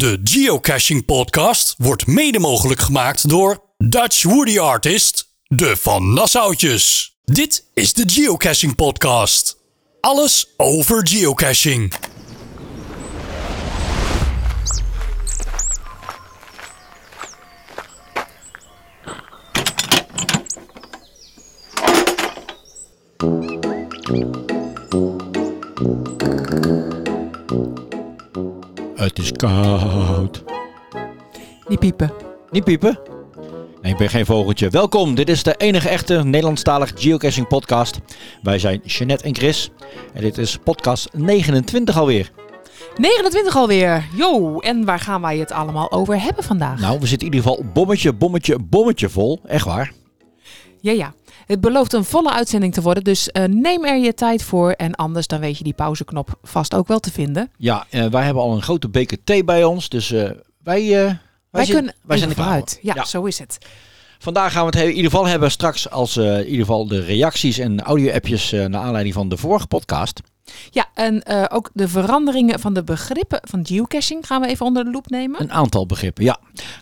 De Geocaching Podcast wordt mede mogelijk gemaakt door Dutch Woody Artist, de Van Nassautjes. Dit is de Geocaching Podcast. Alles over geocaching. Het is koud. Die piepen. Niet piepen? Nee, ik ben geen vogeltje. Welkom, dit is de enige echte Nederlandstalige geocaching podcast. Wij zijn Jeanette en Chris. En dit is podcast 29 alweer. 29 alweer. Jo, en waar gaan wij het allemaal over hebben vandaag? Nou, we zitten in ieder geval bommetje, bommetje, bommetje vol. Echt waar. Ja, ja. Het belooft een volle uitzending te worden, dus eh, neem er je tijd voor. En anders dan weet je die pauzeknop vast ook wel te vinden. Ja, eh, wij hebben al een grote beker thee bij ons. Dus eh, wij, wij, Wij, kunnen wij zijn er vooruit. voor. Ja, zo is het. Vandaag gaan we het he- in ieder geval hebben straks als in ieder geval de reacties en audio-appjes naar aanleiding van de vorige podcast. Ja, en ook de veranderingen van de begrippen van geocaching gaan we even onder de loep nemen. Een aantal begrippen, ja.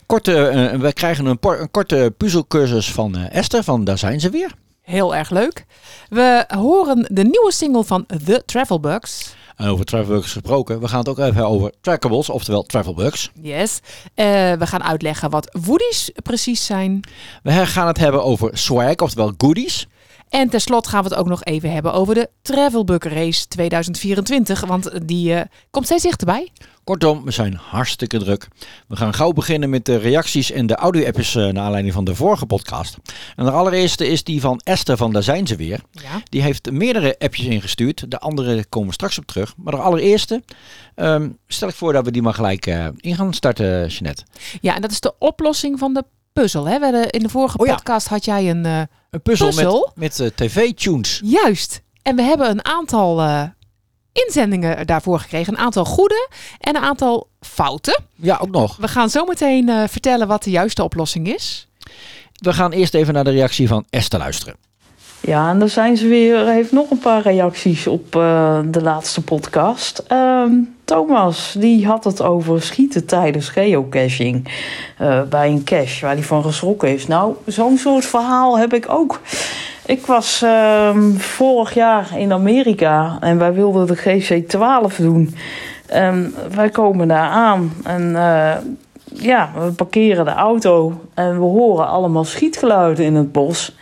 Korte, eh, we krijgen een, een korte puzzelcursus van Esther, van daar zijn ze weer. Heel erg leuk. We horen de nieuwe single van The Travelbugs. En over travelbugs gesproken, we gaan het ook even over trackables, oftewel travelbugs. Yes. Eh, we gaan uitleggen wat woodies precies zijn. We gaan het hebben over swag, oftewel goodies. En tenslotte gaan we het ook nog even hebben over de Travelbug Race 2024. Want die eh, komt steeds dichterbij. Kortom, we zijn hartstikke druk. We gaan gauw beginnen met de reacties en de audio-appjes eh, naar aanleiding van de vorige podcast. En de allereerste is die van Esther van Daar zijn ze weer. Ja. Die heeft meerdere appjes ingestuurd. De andere komen straks op terug. Maar de allereerste, ehm, stel ik voor dat we die maar gelijk eh, in gaan starten, Jeanette. ja, en dat is de oplossing van de puzzel. Hè? We hadden, in de vorige Oh ja. podcast had jij een... eh, Een puzzel, Puzzel? met, met eh, tv-tunes. juist. En we hebben een aantal eh, inzendingen daarvoor gekregen. Een aantal goede en een aantal fouten. Ja, ook nog. We gaan zo meteen vertellen wat de juiste oplossing is. We gaan eerst even naar de reactie van Esther luisteren. Ja, en dan zijn ze weer, heeft nog een paar reacties op eh, de laatste podcast. Ehm, Thomas, die had het over schieten tijdens geocaching eh, bij een cache waar hij van geschrokken is. Nou, zo'n soort verhaal heb ik ook. Ik was ehm, vorig jaar in Amerika en wij wilden de GC12 doen. En wij komen daar aan en eh, ja, we parkeren de auto en we horen allemaal schietgeluiden in het bos.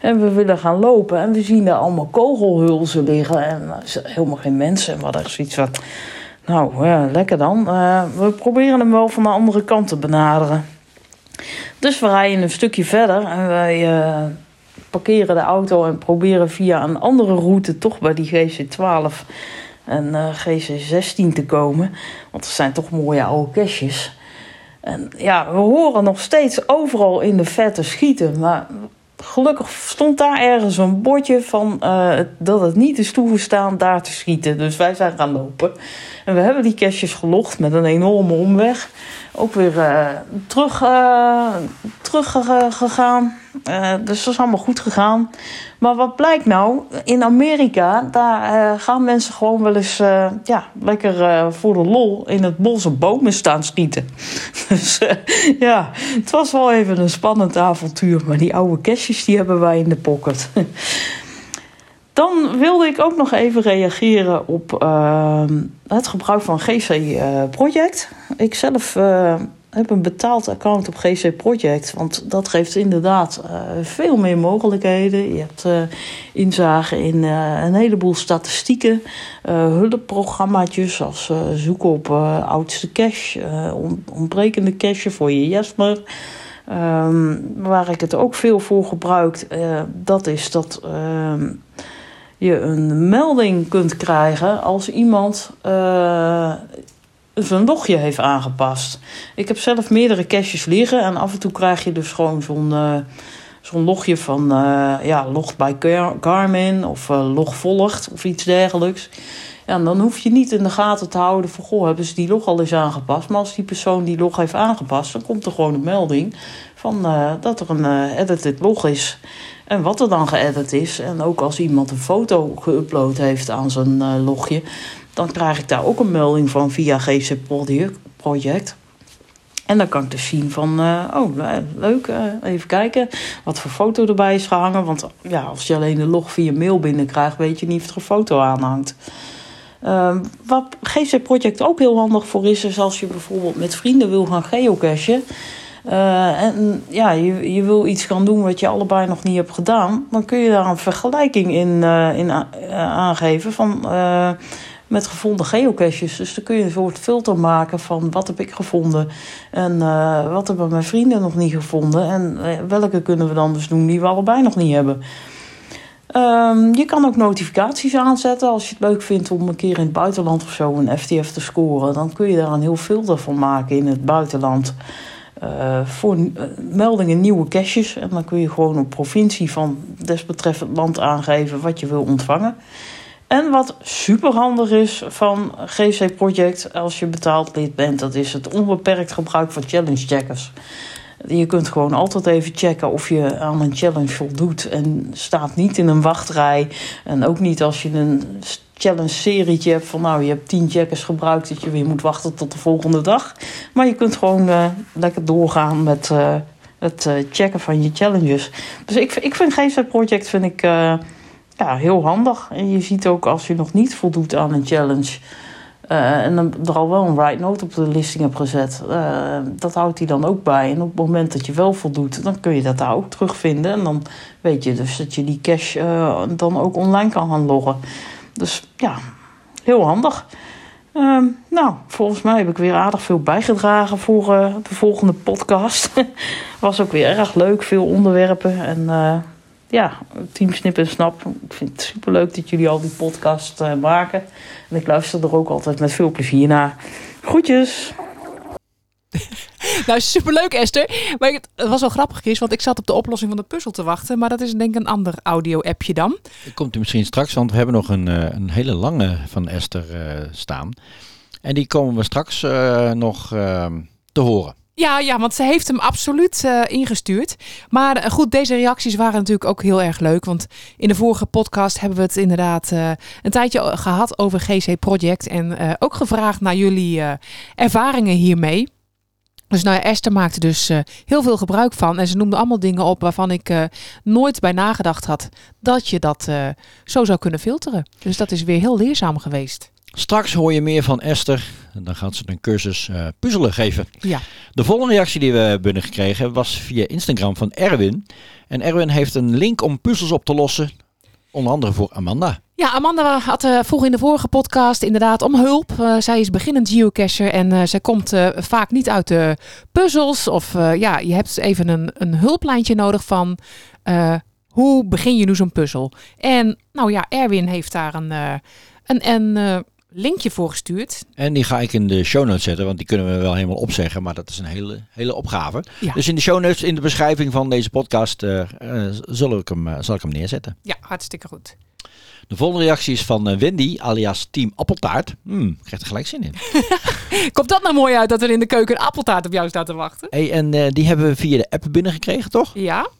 En we willen gaan lopen en we zien daar allemaal kogelhulzen liggen en zijn helemaal geen mensen. En we hadden zoiets van, nou ja, lekker dan. Eh, we proberen hem wel van de andere kant te benaderen. Dus we rijden een stukje verder en wij eh, parkeren de auto en proberen via een andere route toch bij die GC12 en eh, GC16 te komen. Want er zijn toch mooie oude caches. En ja, we horen nog steeds overal in de vette schieten. Maar gelukkig stond daar ergens een bordje van eh, dat het niet is toegestaan daar te schieten. Dus wij zijn gaan lopen. En we hebben die caches gelogd met een enorme omweg. Ook weer eh, terug, eh, gegaan. Eh, dus dat is allemaal goed gegaan. Maar wat blijkt nou? In Amerika, daar gaan mensen gewoon wel eens ja, lekker voor de lol in het bos op bomen staan schieten. Dus ja, het was wel even een spannend avontuur. Maar die oude caches die hebben wij in de pocket. Dan wilde ik ook nog even reageren op eh, het gebruik van GC eh, Project. Ik zelf eh, heb een betaald account op GC Project. Want dat geeft inderdaad eh, veel meer mogelijkheden. Je hebt inzage in een heleboel statistieken. hulpprogrammaatjes als zoeken op oudste cache. on- ontbrekende cache voor je Jesmer. Ehm, waar ik het ook veel voor gebruik, dat is dat ehm, je een melding kunt krijgen als iemand eh, zijn logje heeft aangepast. Ik heb zelf meerdere caches liggen en af en toe krijg je dus gewoon zo'n eh, zo'n logje van eh, ja, logt bij Garmin of log volgt of iets dergelijks. Ja, en dan hoef je niet in de gaten te houden van, goh, hebben ze die log al eens aangepast? Maar als die persoon die log heeft aangepast, dan komt er gewoon een melding van dat er een edited log is. En wat er dan geëdit is. En ook als iemand een foto geüpload heeft aan zijn eh, logje, dan krijg ik daar ook een melding van via GC Project-. En dan kan ik dus zien van, uh, oh leuk, uh, even kijken wat voor foto erbij is gehangen. Want ja, als je alleen de log via mail binnenkrijgt, weet je niet of er een foto aan hangt. Uh, wat GC Project ook heel handig voor is, is als je bijvoorbeeld met vrienden wil gaan geocachen. Uh, en ja, je, je wil iets gaan doen wat je allebei nog niet hebt gedaan. Dan kun je daar een vergelijking in, uh, in aangeven van met gevonden geocaches. Dus dan kun je een soort filter maken van wat heb ik gevonden en wat hebben mijn vrienden nog niet gevonden en welke kunnen we dan dus doen die we allebei nog niet hebben. Um, je kan ook notificaties aanzetten als je het leuk vindt om een keer in het buitenland of zo een FTF te scoren. Dan kun je daar een heel filter van maken in het buitenland. Uh, voor meldingen nieuwe caches. En dan kun je gewoon op provincie van desbetreffend land aangeven wat je wil ontvangen. En wat superhandig is van GC Project als je betaald lid bent, dat is het onbeperkt gebruik van challenge checkers. Je kunt gewoon altijd even checken of je aan een challenge voldoet en staat niet in een wachtrij. En ook niet als je een challenge serietje hebt van nou je hebt 10 checkers gebruikt dat je weer moet wachten tot de volgende dag. Maar je kunt gewoon uh, lekker doorgaan met uh, het uh, checken van je challenges. Dus ik, ik vind GC Project vind ik ja, heel handig. En je ziet ook als je nog niet voldoet aan een challenge. En dan er al wel een write note op de listing hebt gezet. Dat houdt hij dan ook bij. En op het moment dat je wel voldoet, dan kun je dat daar ook terugvinden. En dan weet je dus dat je die cash dan ook online kan gaan loggen. Dus ja, heel handig. Uh, nou, volgens mij heb ik weer aardig veel bijgedragen voor de volgende podcast. Was ook weer erg leuk, veel onderwerpen. En ja, Team Snip en Snap. Ik vind het superleuk dat jullie al die podcast uh, maken. En ik luister er ook altijd met veel plezier naar. Groetjes! nou, superleuk Esther. Maar het was wel grappig, Chris, want ik zat op de oplossing van de puzzel te wachten. Maar dat is denk ik een ander audio-appje dan. Komt u misschien straks, want we hebben nog een, uh, een hele lange van Esther uh, staan. En die komen we straks nog te horen. Ja, ja, want ze heeft hem absoluut uh, ingestuurd. Maar uh, goed, deze reacties waren natuurlijk ook heel erg leuk. Want in de vorige podcast hebben we het inderdaad uh, een tijdje gehad over GC Project. En ook gevraagd naar jullie ervaringen hiermee. Dus nou ja, Esther maakte dus heel veel gebruik van. En ze noemde allemaal dingen op waarvan ik nooit bij nagedacht had dat je dat zo zou kunnen filteren. Dus dat is weer heel leerzaam geweest. Straks hoor je meer van Esther. En dan gaat ze een cursus uh, puzzelen geven. Ja. De volgende reactie die we hebben gekregen was via Instagram van Erwin. En Erwin heeft een link om puzzels op te lossen. Onder andere voor Amanda. Ja, Amanda had uh, vroeg in de vorige podcast inderdaad om hulp. Uh, zij is beginnend geocacher en uh, zij komt vaak niet uit de puzzels. Of ja, je hebt even een, een hulplijntje nodig van hoe begin je nu zo'n puzzel. En nou ja, Erwin heeft daar een, een, een linkje voor gestuurd. En die ga ik in de show notes zetten, want die kunnen we wel helemaal opzeggen. Maar dat is een hele, hele opgave. Ja. Dus in de show notes, in de beschrijving van deze podcast, uh, uh, zal, ik hem, uh, zal ik hem neerzetten. Ja, hartstikke goed. De volgende reactie is van Wendy, alias Team Appeltaart. Hmm, ik krijg er gelijk zin in. Komt dat nou mooi uit dat er in de keuken een appeltaart op jou staat te wachten? Hey, en die hebben we via de app binnengekregen, toch? Ja.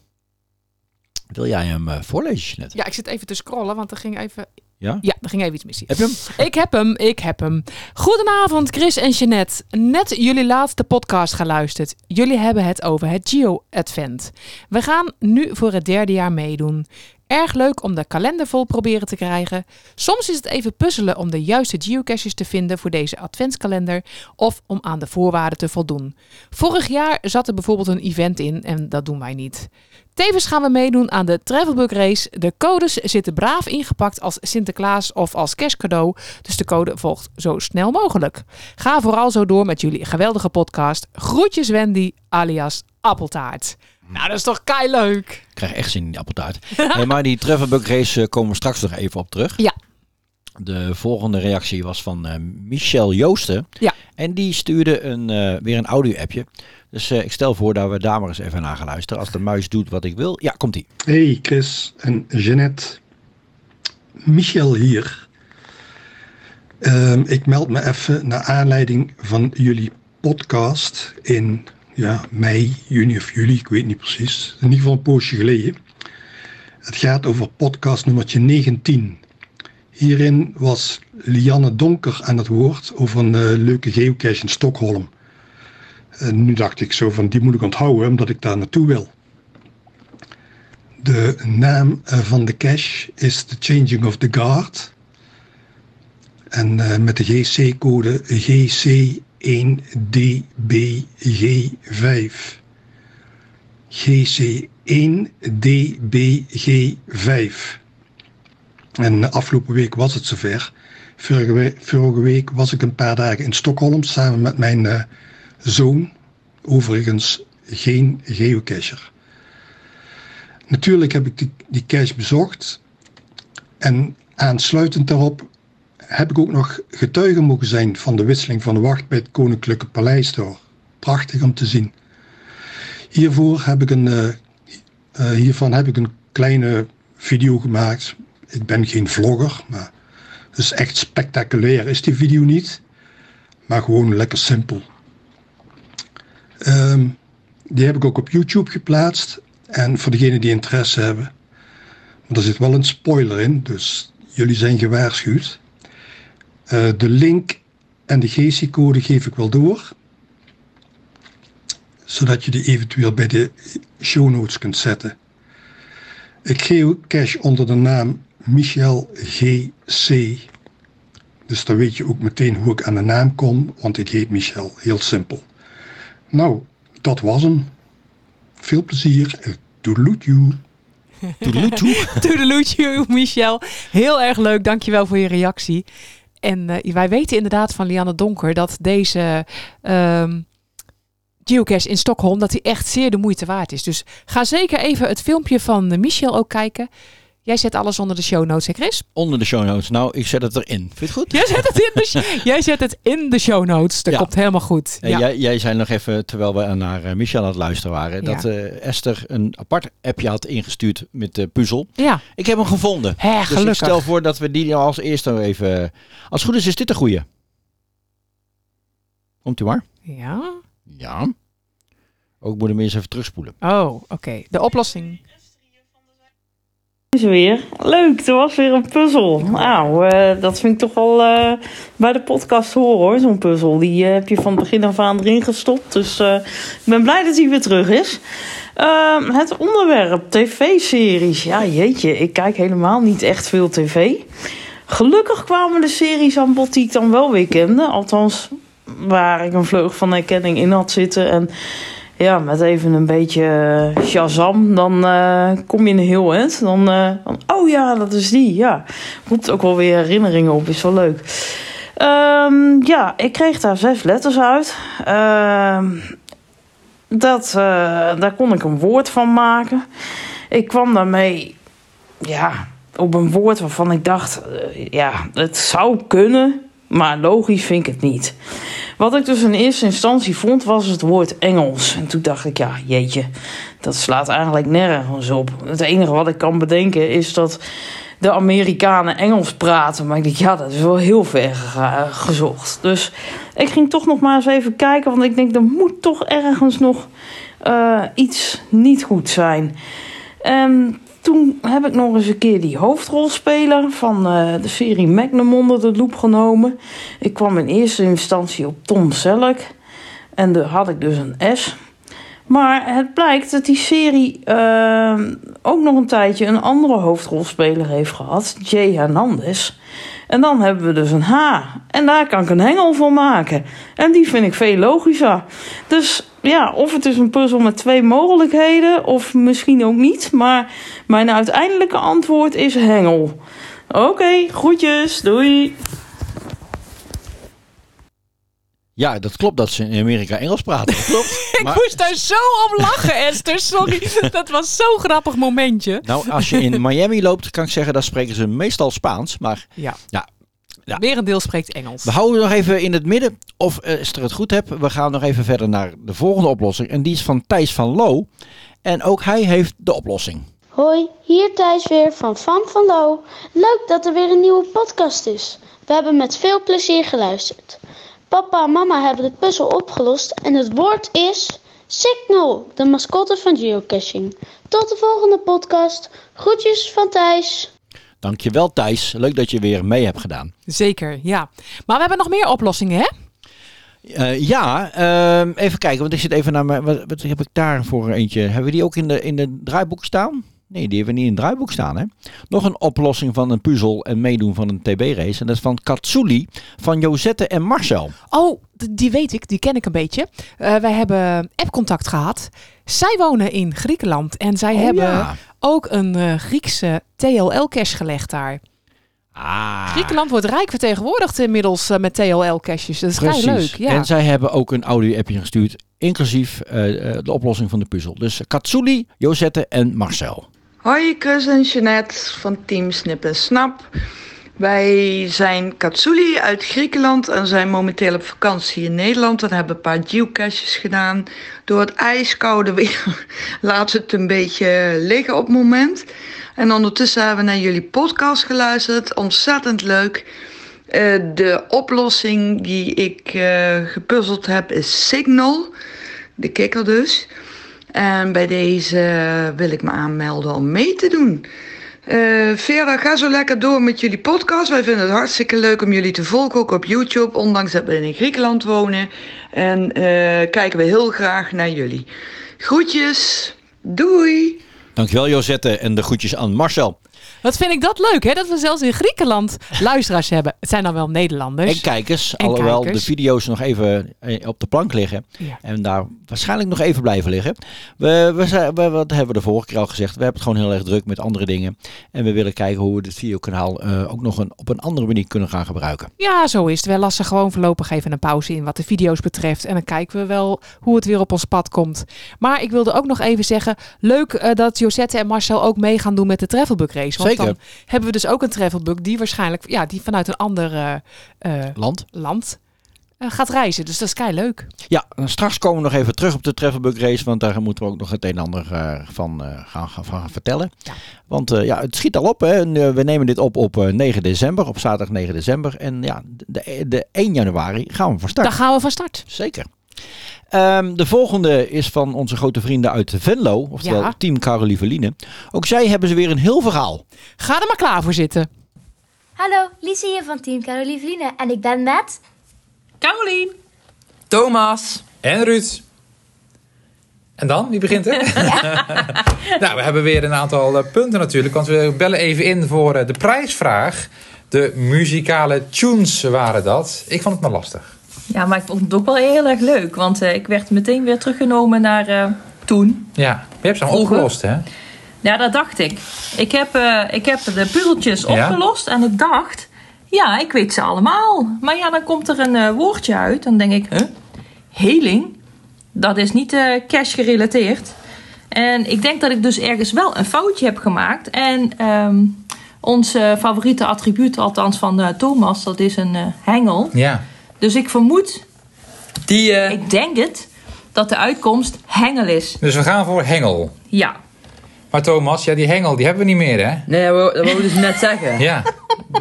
Wil jij hem voorlezen net? Ja, ik zit even te scrollen, want er ging even ja? Ja, er ging even iets mis. Heb je hem? Ik heb hem, ik heb hem. Goedenavond Chris en Jeanette. Net jullie laatste podcast geluisterd. Jullie hebben het over het Geo Advent. We gaan nu voor het derde jaar meedoen. Erg leuk om de kalender vol proberen te krijgen. Soms is het even puzzelen om de juiste geocaches te vinden voor deze adventskalender of om aan de voorwaarden te voldoen. Vorig jaar zat er bijvoorbeeld een event in en dat doen wij niet. Tevens gaan we meedoen aan de Travelbug Race. De codes zitten braaf ingepakt als Sinterklaas of als kerstcadeau, dus de code volgt zo snel mogelijk. Ga vooral zo door met jullie geweldige podcast. Groetjes Wendy alias Appeltaart. Nou, dat is toch kei leuk. Ik krijg echt zin in die appeltaart. hey, maar die Travelbug Race uh, komen we straks nog even op terug. Ja. De volgende reactie was van uh, Michel Joosten. Ja. En die stuurde een, uh, weer een audio-appje. Dus uh, ik stel voor dat we daar maar eens even naar gaan luisteren. Als de muis doet wat ik wil. Ja, komt ie. Hey Chris en Jeannette. Michel hier. Uh, ik meld me even naar aanleiding van jullie podcast in ja, mei, juni of juli, ik weet niet precies. In ieder geval een poosje geleden. Het gaat over podcast nummertje 19. Hierin was Lianne Donker aan het woord over een uh, leuke geocache in Stockholm. En nu dacht ik zo van, die moet ik onthouden omdat ik daar naartoe wil. De naam uh, van de cache is The Changing of the Guard. En uh, met de GC-code GC1DBG5. GC1DBG5. En afgelopen week was het zover. Vorige week, vorige week was ik een paar dagen in Stockholm samen met mijn uh, zoon. Overigens geen geocacher. Natuurlijk heb ik die, die cache bezocht. En aansluitend daarop heb ik ook nog getuige mogen zijn van de wisseling van de wacht bij het Koninklijke Paleis door. Prachtig om te zien. Hiervoor heb ik een, uh, uh, hiervan heb ik een kleine video gemaakt. Ik ben geen vlogger, maar dus echt spectaculair is die video niet. Maar gewoon lekker simpel. Um, die heb ik ook op YouTube geplaatst. En voor degenen die interesse hebben. Maar er zit wel een spoiler in, dus jullie zijn gewaarschuwd. Uh, de link en de GC-code geef ik wel door. Zodat je die eventueel bij de show notes kunt zetten. Ik geocache onder de naam Michel GC. Dus dan weet je ook meteen hoe ik aan de naam kom, want ik heet Michel. Heel simpel. Nou, dat was hem. Veel plezier. Toedeloetjoe. Toedeloetjoe. Toedeloetjoe, Michel. Heel erg leuk. Dankjewel voor je reactie. En uh, wij weten inderdaad van Lianne Donker dat deze um, geocache in Stockholm dat die echt zeer de moeite waard is. Dus ga zeker even het filmpje van Michel ook kijken. Jij zet alles onder de show notes, hè Chris? Onder de show notes. Nou, ik zet het erin. Vind je het goed? Jij zet het in de, jij zet het in de show notes. Dat ja. komt helemaal goed. Ja. Jij, jij zei nog even, terwijl we naar uh, Michel aan het luisteren waren, ja. dat uh, Esther een apart appje had ingestuurd met de puzzel. Ja. Ik heb hem gevonden. Hè, dus gelukkig. ik stel voor dat we die als eerste even... Als het goed is, is dit de goeie. Komt u maar. Ja. Ja. Ook moet hem eens even terugspoelen. Oh, oké. Okay. De oplossing is weer. Leuk, er was weer een puzzel. Nou, uh, dat vind ik toch wel uh, bij de podcast horen hoor, zo'n puzzel. Die uh, heb je van begin af aan erin gestopt. Dus ik ben blij dat hij weer terug is. Ehm, het onderwerp, tv-series. Ja, jeetje, ik kijk helemaal niet echt veel tv. Gelukkig kwamen de series aan bod die ik dan wel weer kende. Althans, waar ik een vleug van herkenning in had zitten. En ja, met even een beetje uh, Shazam, dan uh, kom je in een heel. Dan, uh, dan, oh ja, dat is die. Ja, roept ook wel weer herinneringen op, is wel leuk. Um, ja, ik kreeg daar zes letters uit. Uh, dat, daar kon ik een woord van maken. Ik kwam daarmee, ja, op een woord waarvan ik dacht, ja, het zou kunnen, maar logisch vind ik het niet. Wat ik dus in eerste instantie vond, was het woord Engels. En toen dacht ik, ja, jeetje, dat slaat eigenlijk nergens op. Het enige wat ik kan bedenken is dat de Amerikanen Engels praten. Maar ik dacht, ja, dat is wel heel ver gezocht. Dus ik ging toch nog maar eens even kijken, want ik denk, er moet toch ergens nog uh, iets niet goed zijn. En toen heb ik nog eens een keer die hoofdrolspeler van uh, de serie Magnum onder de loep genomen. Ik kwam in eerste instantie op Tom Selleck. En daar had ik dus een S. Maar het blijkt dat die serie uh, ook nog een tijdje een andere hoofdrolspeler heeft gehad. Jay Hernandez. En dan hebben we dus een H. En daar kan ik een hengel van maken. En die vind ik veel logischer. Dus ja, of het is een puzzel met twee mogelijkheden, of misschien ook niet. Maar mijn uiteindelijke antwoord is hengel. Oké, okay, groetjes, doei. Ja, dat klopt dat ze in Amerika Engels praten. Dat klopt. ik maar... moest daar zo om lachen, Esther. Sorry, dat was zo'n grappig momentje. Nou, als je in Miami loopt, kan ik zeggen, daar spreken ze meestal Spaans. Maar ja. ja, ja. Weer een deel spreekt Engels. We houden nog even in het midden, of Esther het goed hebt. We gaan nog even verder naar de volgende oplossing. En die is van Thijs van Loo. En ook hij heeft de oplossing. Hoi, hier Thijs weer van Van van Loo. Leuk dat er weer een nieuwe podcast is. We hebben met veel plezier geluisterd. Papa en mama hebben de puzzel opgelost en het woord is Signal, de mascotte van geocaching. Tot de volgende podcast. Groetjes van Thijs. Dankjewel Thijs. Leuk dat je weer mee hebt gedaan. Zeker, ja. Maar we hebben nog meer oplossingen, hè? Eh, ja, ehm, even kijken, want ik zit even naar mijn. Wat, wat heb ik daar voor eentje? Hebben we die ook in de, in de draaiboek staan? Nee, die hebben we niet in het draaiboek staan. Hè? Nog een oplossing van een puzzel en meedoen van een TB-race. En dat is van Katsuli, van Josette en Marcel. Oh, die weet ik, die ken ik een beetje. Eh, wij hebben appcontact gehad. Zij wonen in Griekenland en zij Oh, hebben ja. ook een eh, Griekse TLL-cache gelegd daar. Ah, Griekenland wordt rijk vertegenwoordigd inmiddels eh, met TLL-caches. Dat is vrij precies. leuk. Ja. En zij hebben ook een audio-appje gestuurd, inclusief eh, eh, de oplossing van de puzzel. Dus Katsuli, Josette en Marcel. Hoi, Chris en Jeanette van Team Snip en Snap. Wij zijn Katsuli uit Griekenland en zijn momenteel op vakantie in Nederland. En hebben een paar geocaches gedaan. Door het ijskoude weer we het een beetje liggen op het moment. En ondertussen hebben we naar jullie podcast geluisterd. Ontzettend leuk. Eh, de oplossing die ik eh, gepuzzeld heb is Signal. De kikker dus. En bij deze wil ik me aanmelden om mee te doen. Eh Vera, ga zo lekker door met jullie podcast. Wij vinden het hartstikke leuk om jullie te volgen, ook op YouTube. Ondanks dat we in Griekenland wonen. En eh, kijken we heel graag naar jullie. Groetjes. Doei. Dankjewel Josette en de groetjes aan Marcel. Wat vind ik dat leuk, hè? Dat we zelfs in Griekenland luisteraars hebben. Het zijn dan wel Nederlanders. En kijkers, En alhoewel kijkers. de video's nog even eh, op de plank liggen. Ja. En daar waarschijnlijk nog even blijven liggen. We, we, wat hebben we de vorige keer al gezegd. We hebben het gewoon heel erg druk met andere dingen. En we willen kijken hoe we dit videokanaal eh, ook nog een, op een andere manier kunnen gaan gebruiken. Ja, zo is het. Wij lassen gewoon voorlopig even een pauze in wat de video's betreft. En dan kijken we wel hoe het weer op ons pad komt. Maar ik wilde ook nog even zeggen, leuk eh, dat Josette en Marcel ook mee gaan doen met de Travelbook race. Want Zeker. dan hebben we dus ook een Travelbook die waarschijnlijk ja, die vanuit een ander eh, eh, Land. land eh, gaat reizen. Dus dat is kei leuk. Ja, en straks komen we nog even terug op de Travelbug Race. Want daar moeten we ook nog het een en ander van, gaan, gaan, vertellen. Ja. Want ja, het schiet al op. Hè. En, we nemen dit op op eh, 9 december. Op zaterdag 9 december. En ja, de, de 1 januari gaan we van start. Dan gaan we van start. Zeker. Ehm, de volgende is van onze grote vrienden uit Venlo, oftewel Ja. Team Carolieveline. Ook zij hebben ze weer een heel verhaal. Ga er maar klaar voor zitten. Hallo, Lise hier van Team Carolieveline en ik ben met... Carolien. Thomas. En Ruud. En dan? Wie begint er? nou, we hebben weer een aantal eh, punten natuurlijk. Want we bellen even in voor eh, de prijsvraag. De muzikale tunes waren dat. Ik vond het maar lastig. Ja, maar ik vond het ook wel heel erg leuk. Want eh, ik werd meteen weer teruggenomen naar eh, toen. Ja, je hebt ze allemaal opgelost, hè? Ja, dat dacht ik. Ik heb, eh, ik heb de puzzeltjes Ja? opgelost en ik dacht... Ja, ik weet ze allemaal. Maar ja, dan komt er een woordje uit. Dan denk ik, huh? Heling? Dat is niet cash gerelateerd. En ik denk dat ik dus ergens wel een foutje heb gemaakt. En ehm ons favoriete attribuut, althans van Thomas, dat is een hengel. Ja. Dus ik vermoed, Die, eh, ik denk het, dat de uitkomst hengel is. Dus we gaan voor hengel. Ja. Maar Thomas, ja, die hengel die hebben we niet meer, hè? Nee, dat wou, dat wou ik dus net zeggen. Ja.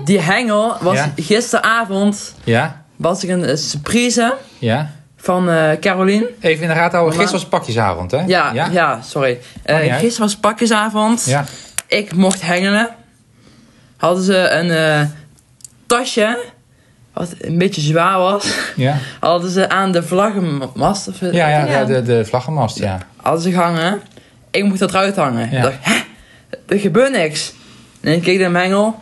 Die hengel was Ja. gisteravond Ja. was ik een eh, surprise Ja. van eh Caroline. Even in de gaten houden. Gisteren was pakjesavond, hè? Ja, ja? sorry. Eh, Maakt niet uit. gisteren was pakjesavond. Ja. Ik mocht hengelen. Hadden ze een eh, tasje, wat een beetje zwaar was. Ja. Hadden ze aan de vlaggenmast. Of, Ja, ja, ja. De, de vlaggenmast, ja. Hadden ze gehangen. Ik mocht dat eruit hangen. Ja. Ik dacht, hè? Er gebeurt niks. En ik keek naar mijn hengel.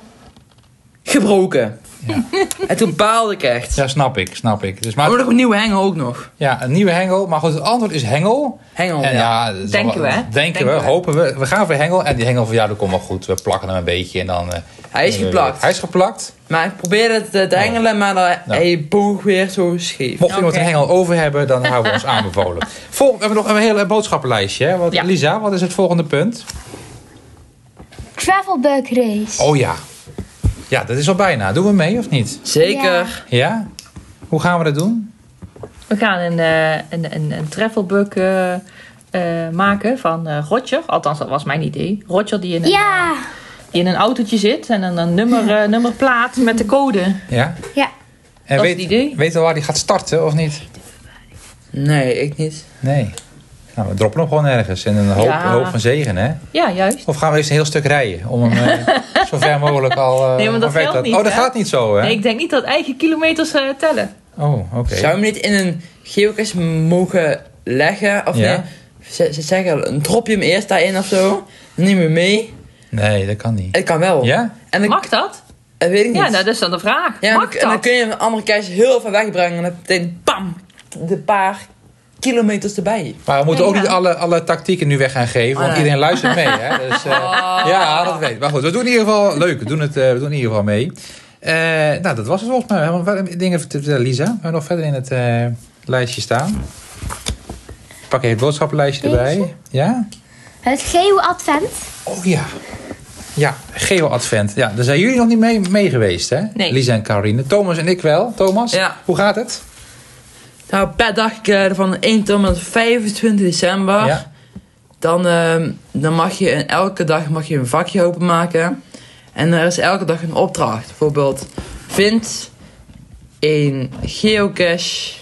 En toen baalde ik echt. Ja, snap ik, snap ik. Dus Maar maar, nog een nieuwe hengel ook nog. ja, een nieuwe hengel. Maar goed, het antwoord is hengel. Hengel, En ja. ja, Denken wel- we, hè? Denken, Denken we, we. hopen we. We gaan voor hengel. En die hengel van ja, dat komt wel goed. We plakken hem een beetje en dan... eh, Hij is we geplakt. Hij is geplakt. Maar ik probeerde het te te hengelen, maar dan, hij boog weer zo scheef. Mocht iemand een hengel over hebben, dan houden we ons aanbevolen. Vol, we hebben nog een hele boodschappenlijstje. Hè? Wat, Ja. Lisa, wat is het volgende punt? Travelbug Race. Oh ja. Ja, dat is al bijna. Doen we mee of niet? Zeker. Ja? Hoe gaan we dat doen? We gaan een, eh, een, een, een travelbug eh, eh, maken van eh Roger. Althans, dat was mijn idee. Roger die in een, Ja. die in een autootje zit en een, een nummer, eh, nummerplaat met de code. Ja? Ja. En Dat is weet, het idee. weet we waar die gaat starten of niet? Nee, ik niet. Nee. Nou, we droppen hem gewoon ergens in een hoop, Ja. hoop van zegen, hè? Ja, juist. Of gaan we eerst een heel stuk rijden om hem... eh, zo ver mogelijk al... eh, Nee, maar dat geldt niet, Oh, dat hè? gaat niet zo, hè? Nee, ik denk niet dat eigen kilometers eh, tellen. Oh, oké. Zou je hem niet in een geocache mogen leggen? Of Ja. nee, ze, ze zeggen, een drop je hem eerst daarin of zo. Dan neem je hem mee. Nee, dat kan niet. Het kan wel. Ja? En dan, Mag dat? dat weet ik niet. Ja, nou, dat is dan de vraag. Ja, en Mag dan, en dan dat? kun je een andere cache heel ver wegbrengen. En dan meteen, bam, de paar kilometers erbij. Maar we moeten Ja, ook ja. niet alle, alle tactieken nu weg gaan geven, want Oh, iedereen luistert mee. Hè? Dus, eh, Ja, dat weet ik. Maar goed, we doen in ieder geval leuk. We doen het, eh, we doen in ieder geval mee. Eh, nou, dat was het volgens mij. We hebben dingen te vertellen, Lisa. We hebben nog verder in het eh, lijstje staan. Ik pak even het boodschappenlijstje erbij. Ja? Het Geo-advent. Oh ja. Ja, Geo-advent. Ja, daar zijn jullie nog niet mee, mee geweest, hè? Nee. Lisa en Caroline. Thomas en ik wel. Thomas, Ja. hoe gaat het? Nou, per dag van 1 tot en met 25 december. Ja. Dan, ehm, dan mag je in elke dag mag je een vakje openmaken. En er is elke dag een opdracht. Bijvoorbeeld, vind een geocache.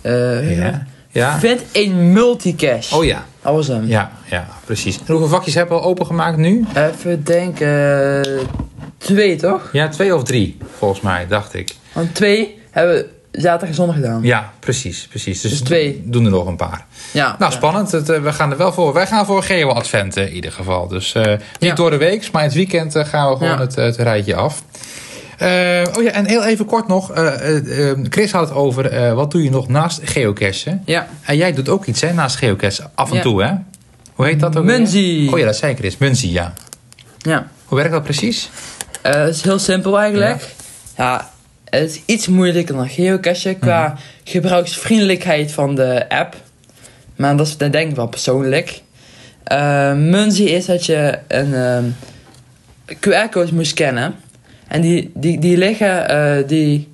eh, Ja. Ja. Vind een multicache. Oh ja. Dat was hem. Ja, ja, precies. En hoeveel vakjes hebben we al opengemaakt nu? Even denken. Twee toch? Ja, twee of drie, volgens mij, dacht ik. Want twee hebben we zaterdag en zondag gedaan. Ja, precies, precies. Dus, Dus twee. doen er nog een paar. Ja. Nou, spannend. Het, eh, we gaan er wel voor. Wij gaan voor Geo Advent eh, in ieder geval. Dus eh, niet Ja. door de week, maar in het weekend gaan we gewoon Ja. het, het rijtje af. Oh ja, en heel even kort nog. eh, eh, eh, Chris had het over, wat doe je nog naast geocachen? Ja. En jij doet ook iets hè, naast geocachen, af en toe hè? Hoe heet dat ook? Munzie. Oh ja, dat zei Chris. Munzie, ja. Ja. Hoe werkt dat precies? Het is heel simpel eigenlijk. Ja. Het is iets moeilijker dan geocachen qua Mhm. gebruiksvriendelijkheid van de app. Maar dat is dat denk ik wel persoonlijk. Eh Munzie is dat je een ehm, QR-code moet scannen. En die, die, die liggen, eh, die,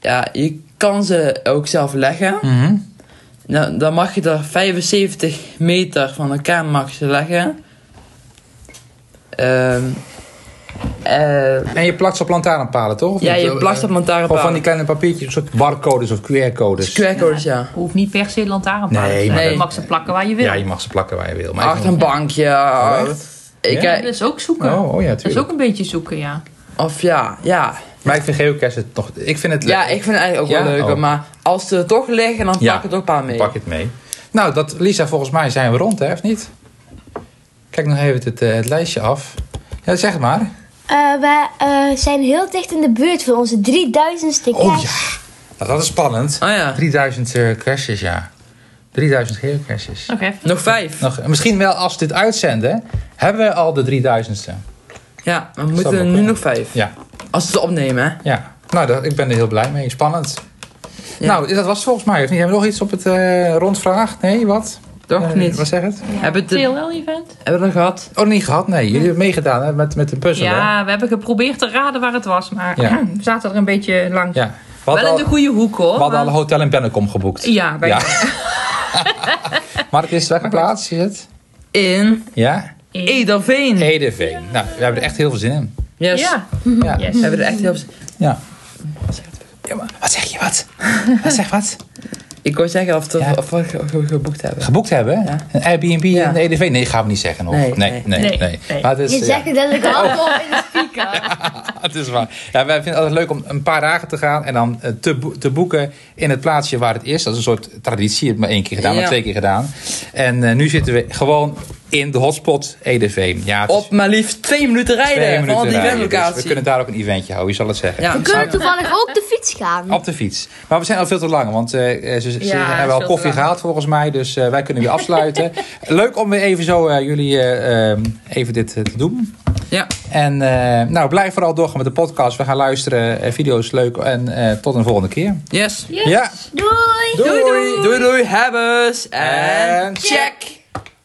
ja, je kan ze ook zelf leggen. Mhm. Nou, dan mag je er 75 meter van elkaar mag leggen. Ehm eh, En je plakt ze op lantaarnpalen, toch? Of ja, je plakt op lantaarnpalen. Gewoon van die kleine papiertjes, een soort barcodes of QR-codes. QR-codes, ja. Hoeft niet per se lantaarnpalen Nee, te zijn. maar Je mag ze plakken waar je wil. Ja, je mag ze plakken waar je wil. Maar Achter een bankje. Oh, of- echt? ik, Ja? eh, Dat is ook zoeken. Oh, oh ja, dat is tuurlijk. ook een beetje zoeken, ja. Of ja, ja. Maar ik vind geocache het toch... Ik vind het Ja, leuk. ik vind het eigenlijk ook Ja? wel leuker. Oh. Maar als ze er toch liggen, dan Ja, pak ik er ook een paar mee. Pak het mee. Nou, dat, Lisa, volgens mij zijn we rond, hè, of niet? Kijk nog even het, eh, het lijstje af. Ja, zeg het maar. Eh, we eh, zijn heel dicht in de buurt van onze 3000ste Oh ja, nou, dat is spannend. Oh ja. 3000 eh caches, ja. 3000 geocaches. Oké. Nog vijf. Nog, misschien wel als we dit uitzenden, hebben we al de 3000ste. Ja, we moeten er nu nog vijf. Ja, Als we het opnemen, hè. ja. Nou, dat, ik ben er heel blij mee. Spannend. Ja. Nou, dat was het volgens mij. Of niet? Hebben we nog iets op het eh, rondvraag? Nee, wat? Toch niet? Wat zeg het? Hebben we het TLL-event? hebben we het gehad? Oh, niet gehad? Nee, jullie hebben meegedaan hè, met, met de puzzel. hè? Ja, we hebben geprobeerd te raden waar het was, maar Ja. we zaten er een beetje langs. ja. We Wel in de goede hoek hoor. We hadden al een hotel in Bennekom geboekt. Ja, bij maar het is welke plaats is het? In Ja? Ederveen. Edeveen. Nou, we hebben er echt heel veel zin in. Yes. Ja. Ja. Yes. We hebben er echt heel veel... ja. Ja, maar wat zeg je wat? Wat zeg wat? Ik wou zeggen of, Ja. of we ge- ge- geboekt hebben. Geboekt hebben? Ja. Een Airbnb Ja. in Edeveen? Nee, gaan we niet zeggen nog. Nee, nee, nee. nee. nee, Nee, nee. Maar het is, Je ja, zegt het letterlijk allemaal in de speaker. het is waar. Ja, wij vinden het altijd leuk om een paar dagen te gaan en dan eh, te, bo- te boeken in het plaatsje waar het is. Dat is een soort traditie. Je hebt maar één keer gedaan, maar twee keer gedaan. En eh, nu zitten we gewoon in de hotspot Edeveen. Ja, Op maar liefst twee minuten rijden twee van die rijden. Dus eventlocatie. we kunnen daar ook een eventje houden, je zal het zeggen. Ja. We kunnen toevallig ook de fiets gaan. Op de fiets. Maar we zijn al veel te lang, want eh, ze, ze Ja, hebben al te koffie gehaald volgens mij. Dus eh, wij kunnen weer afsluiten. Leuk om weer even zo eh, jullie eh, ehm, even dit eh, te doen. Ja. En eh, nou, blijf vooral doorgaan met de podcast. We gaan luisteren. Eh, video's leuk. En eh, tot een volgende keer. Yes. Ja. Doei! Doei doei. Doei doei. Hebbers. En En check.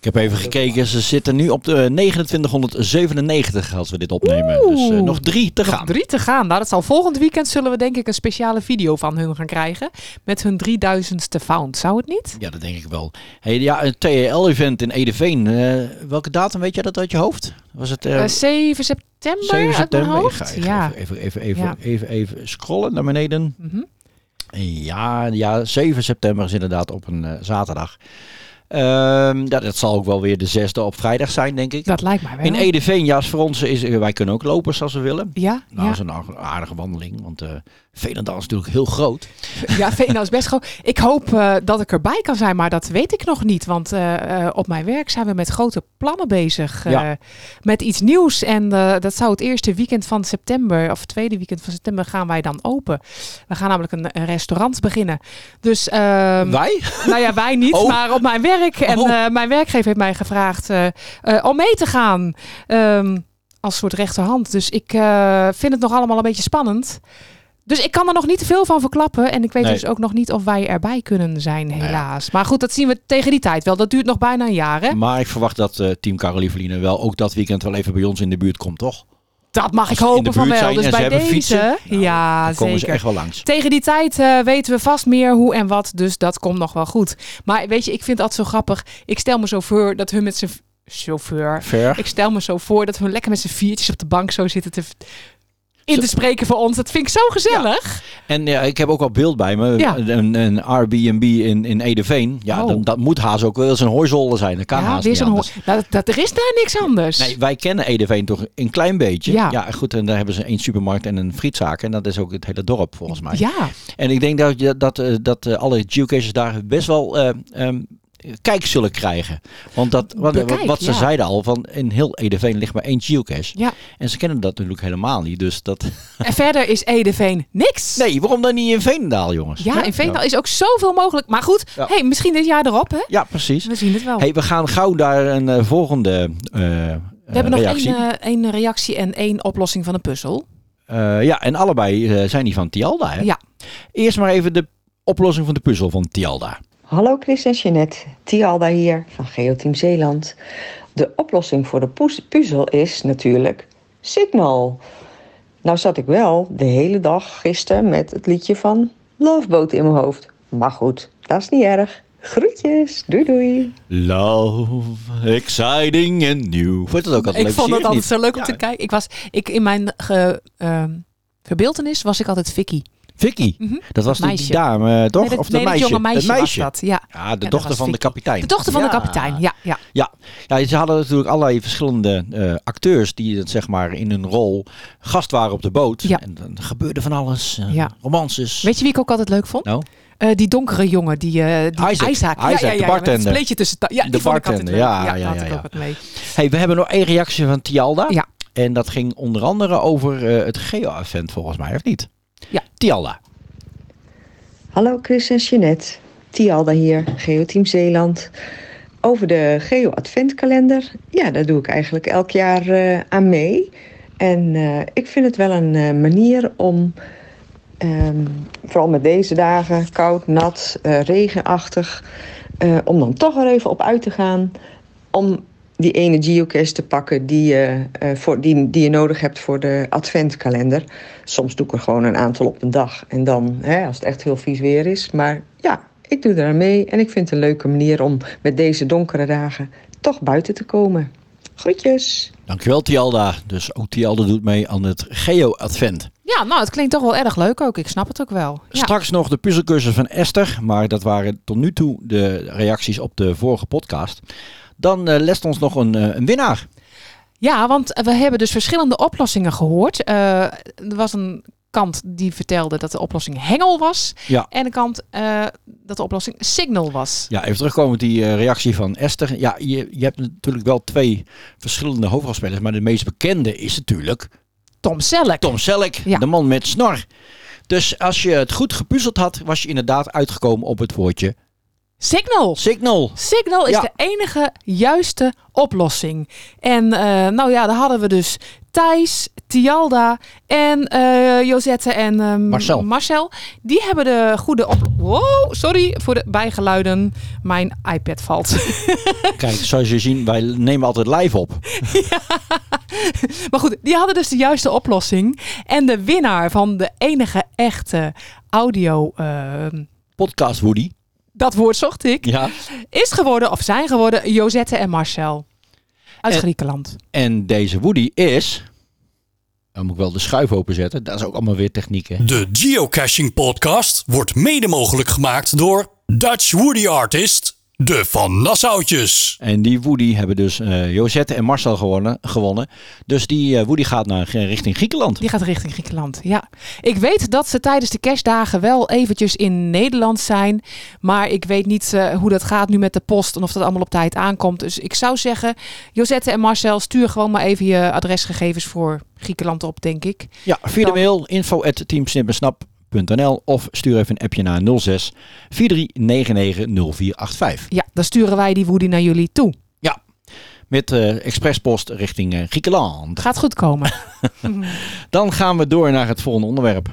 Ik heb even gekeken, ze zitten nu op de 2997 als we dit opnemen. Dus eh, nog drie te Nog gaan. drie te gaan. Nou, dat zal volgend weekend zullen we denk ik een speciale video van hun gaan krijgen. Met hun 3000ste found. Zou het niet? Ja, dat denk ik wel. Hey, ja, een TEL-event in Edeveen. eh, welke datum weet jij dat uit je hoofd? Was het eh, Eh, 7 september 7 uit mijn september? Ik ga ja. even, even, even, Ja. even, even scrollen naar beneden. Mhm. Ja, ja, 7 september is inderdaad op een eh, zaterdag. Ehm, dat, dat zal ook wel weer de zesde op vrijdag zijn, denk ik. Dat lijkt mij wel. In Edeveen, ja, voor ons is, wij kunnen ook lopen als we willen. Ja, Nou, ja. dat is een aardige- aardige wandeling, want eh Veenendaal is natuurlijk heel groot. Ja, Veenendaal is best groot. Ik hoop eh, dat ik erbij kan zijn, maar dat weet ik nog niet. Want eh, eh, op mijn werk zijn we met grote plannen bezig. Ja. Met iets nieuws. En dat zou het eerste weekend van september, of tweede weekend van september, gaan wij dan open. We gaan namelijk een, een restaurant beginnen. Dus, ehm, Wij? Nou ja, wij niet, Oh. maar op mijn werk. En Oh. mijn werkgever heeft mij gevraagd om mee te gaan. Ehm, als soort rechterhand. Dus ik vind het nog allemaal een beetje spannend. Dus ik kan er nog niet te veel van verklappen. En ik weet Nee. dus ook nog niet of wij erbij kunnen zijn, helaas. Maar goed, dat zien we tegen die tijd wel. Dat duurt nog bijna een jaar, hè? Maar ik verwacht dat eh, team Carolieveline wel ook dat weekend wel even bij ons in de buurt komt, toch? Dat mag ik hopen van wel. Dus bij deze, fietsen, nou, ja, komen ze zeker. echt wel langs. Tegen die tijd eh, weten we vast meer hoe en wat. Dus dat komt nog wel goed. Maar weet je, ik vind het altijd zo grappig. Ik stel me zo voor dat hun met zijn chauffeur. Ver. Ik stel me zo voor dat we lekker met z'n viertjes op de bank zo zitten te, in te spreken voor ons. Dat vind ik zo gezellig. En ja, ik heb ook al beeld bij me. Ja. Een, een Airbnb in, in Edeveen. Ja, Oh. dan, dat moet haast ook wel eens een hooizolder zijn. Dat kan Ja, haast niet anders. nou, dat, er is daar niks anders. Nee, wij kennen Edeveen toch een klein beetje. Ja. goed. En daar hebben ze één supermarkt en een frietzaak. En dat is ook het hele dorp volgens mij. Ja. En ik denk dat, je, dat, eh, dat eh, alle geocachers daar best wel eh, ehm, kijk zullen krijgen. Want dat, wat, Bekijk, wat ze ja. zeiden al, van in heel Edeveen ligt maar één geocache. Ja. En ze kennen dat natuurlijk helemaal niet. Dus dat... En verder is Edeveen niks. Nee, waarom dan niet in Veenendaal, jongens? Ja, in Veenendaal Ja. is ook zoveel mogelijk. Maar goed, hey, misschien dit jaar erop, hè? Ja, precies. We zien het wel. Hey, we gaan gauw naar een eh, volgende eh, We hebben nog reactie. één, eh, één reactie en één oplossing van een puzzel. Ja, en allebei zijn die van Tialda. Hè? Ja. Eerst maar even de oplossing van de puzzel van Tialda. Hallo Chris en Jeanette, Tialda hier van Geoteam Zeeland. De oplossing voor de puzzel is natuurlijk Signal. Nou zat ik wel de hele dag gisteren met het liedje van Loveboat in mijn hoofd. Maar goed, dat is niet erg. Groetjes, doei doei. Love, exciting and new. Vond je dat ook altijd Ik leuk? vond Zie het altijd zo leuk om te kijken. Ik was, ik, in mijn ge, ehm, verbeeltenis was ik altijd Vicky. Vicky, Mhm. dat was die, dame, toch? Nee, dat- of de nee, dat meisje? jonge meisje het was meisje. dat, ja. Ja, de dochter van de kapitein. De dochter van Ja. de kapitein, ja. ja. Ja. ja, ze hadden natuurlijk allerlei verschillende eh, acteurs die zeg maar in hun rol gast waren op de boot. Ja. En dan gebeurde van alles. Ja. romances. Weet je wie ik ook altijd leuk vond? Nou? Eh, die donkere jongen, die, eh die Isaac. Isaac. Isaac, ja, ja, de ja, bartender. Met een tussen. Ja, De bartender, ja, ja, ja, ook mee. Hey, we hebben nog één reactie van Tialda. Ja. En dat ging onder andere over eh, het Geo-event volgens mij, of niet? Ja. Tialda. Hallo Chris en Jeanette, Tialda hier, Geoteam Zeeland. Over de Geo Adventkalender, ja, daar doe ik eigenlijk elk jaar eh, aan mee. En eh, ik vind het wel een eh, manier om, ehm, vooral met deze dagen, koud, nat, regenachtig, om dan toch er even op uit te gaan. Om die ene geocache te pakken die je, eh, voor, die, die je nodig hebt voor de adventkalender. Soms doe ik er gewoon een aantal op een dag. En dan, hè, als het echt heel vies weer is. Maar ja, ik doe er aan mee. En ik vind het een leuke manier om met deze donkere dagen toch buiten te komen. Groetjes! Dankjewel Tialda. Dus ook Tialda doet mee aan het Geo-advent. Ja, nou, het klinkt toch wel erg leuk ook. Ik snap het ook wel. Ja. Straks nog de puzzelcursus van Esther. Maar dat waren tot nu toe de reacties op de vorige podcast. Dan eh lest ons nog een, eh, een winnaar. Ja, want we hebben dus verschillende oplossingen gehoord. Eh, er was een kant die vertelde dat de oplossing hengel was. Ja. En een kant dat de oplossing signal was. Ja, even terugkomen met die reactie van Esther. Ja, je, je hebt natuurlijk wel twee verschillende hoofdrolspelers. Maar de meest bekende is natuurlijk Tom Selleck. Tom Selleck, Ja. de man met snor. Dus als je het goed gepuzzeld had, was je inderdaad uitgekomen op het woordje Signal. signal. Signal is Ja. de enige juiste oplossing. En eh, nou ja, daar hadden we dus Thijs, Tialda en eh, Josette en ehm, Marcel. Marcel. Die hebben de goede op. Wow, sorry voor de bijgeluiden. Mijn iPad valt. Kijk, zoals je ziet, wij nemen altijd live op. maar goed, die hadden dus de juiste oplossing. En de winnaar van de enige echte audio. ehm, Podcast Woody. Dat woord zocht ik. Ja. Is geworden, of zijn geworden, Josette en Marcel. Uit En- Griekenland. En deze Woody is... Dan moet ik wel de schuif openzetten. Dat is ook allemaal weer technieken. De Geocaching Podcast wordt mede mogelijk gemaakt door Dutch Woody Artist, de Van Nassautjes. En die Woody hebben dus eh, Josette en Marcel gewonnen. gewonnen. Dus die eh, Woody gaat naar, eh, richting Griekenland. Die gaat richting Griekenland, ja. Ik weet dat ze tijdens de kerstdagen wel eventjes in Nederland zijn. Maar ik weet niet eh, hoe dat gaat nu met de post en of dat allemaal op tijd aankomt. Dus ik zou zeggen, Josette en Marcel, stuur gewoon maar even je adresgegevens voor Griekenland op, denk ik. Ja, via de mail info at of stuur even een appje naar 06 4399 0485. Ja, dan sturen wij die Woody naar jullie toe. Ja, met eh, expresspost richting eh, Griekenland. Gaat goed komen. Dan gaan we door naar het volgende onderwerp.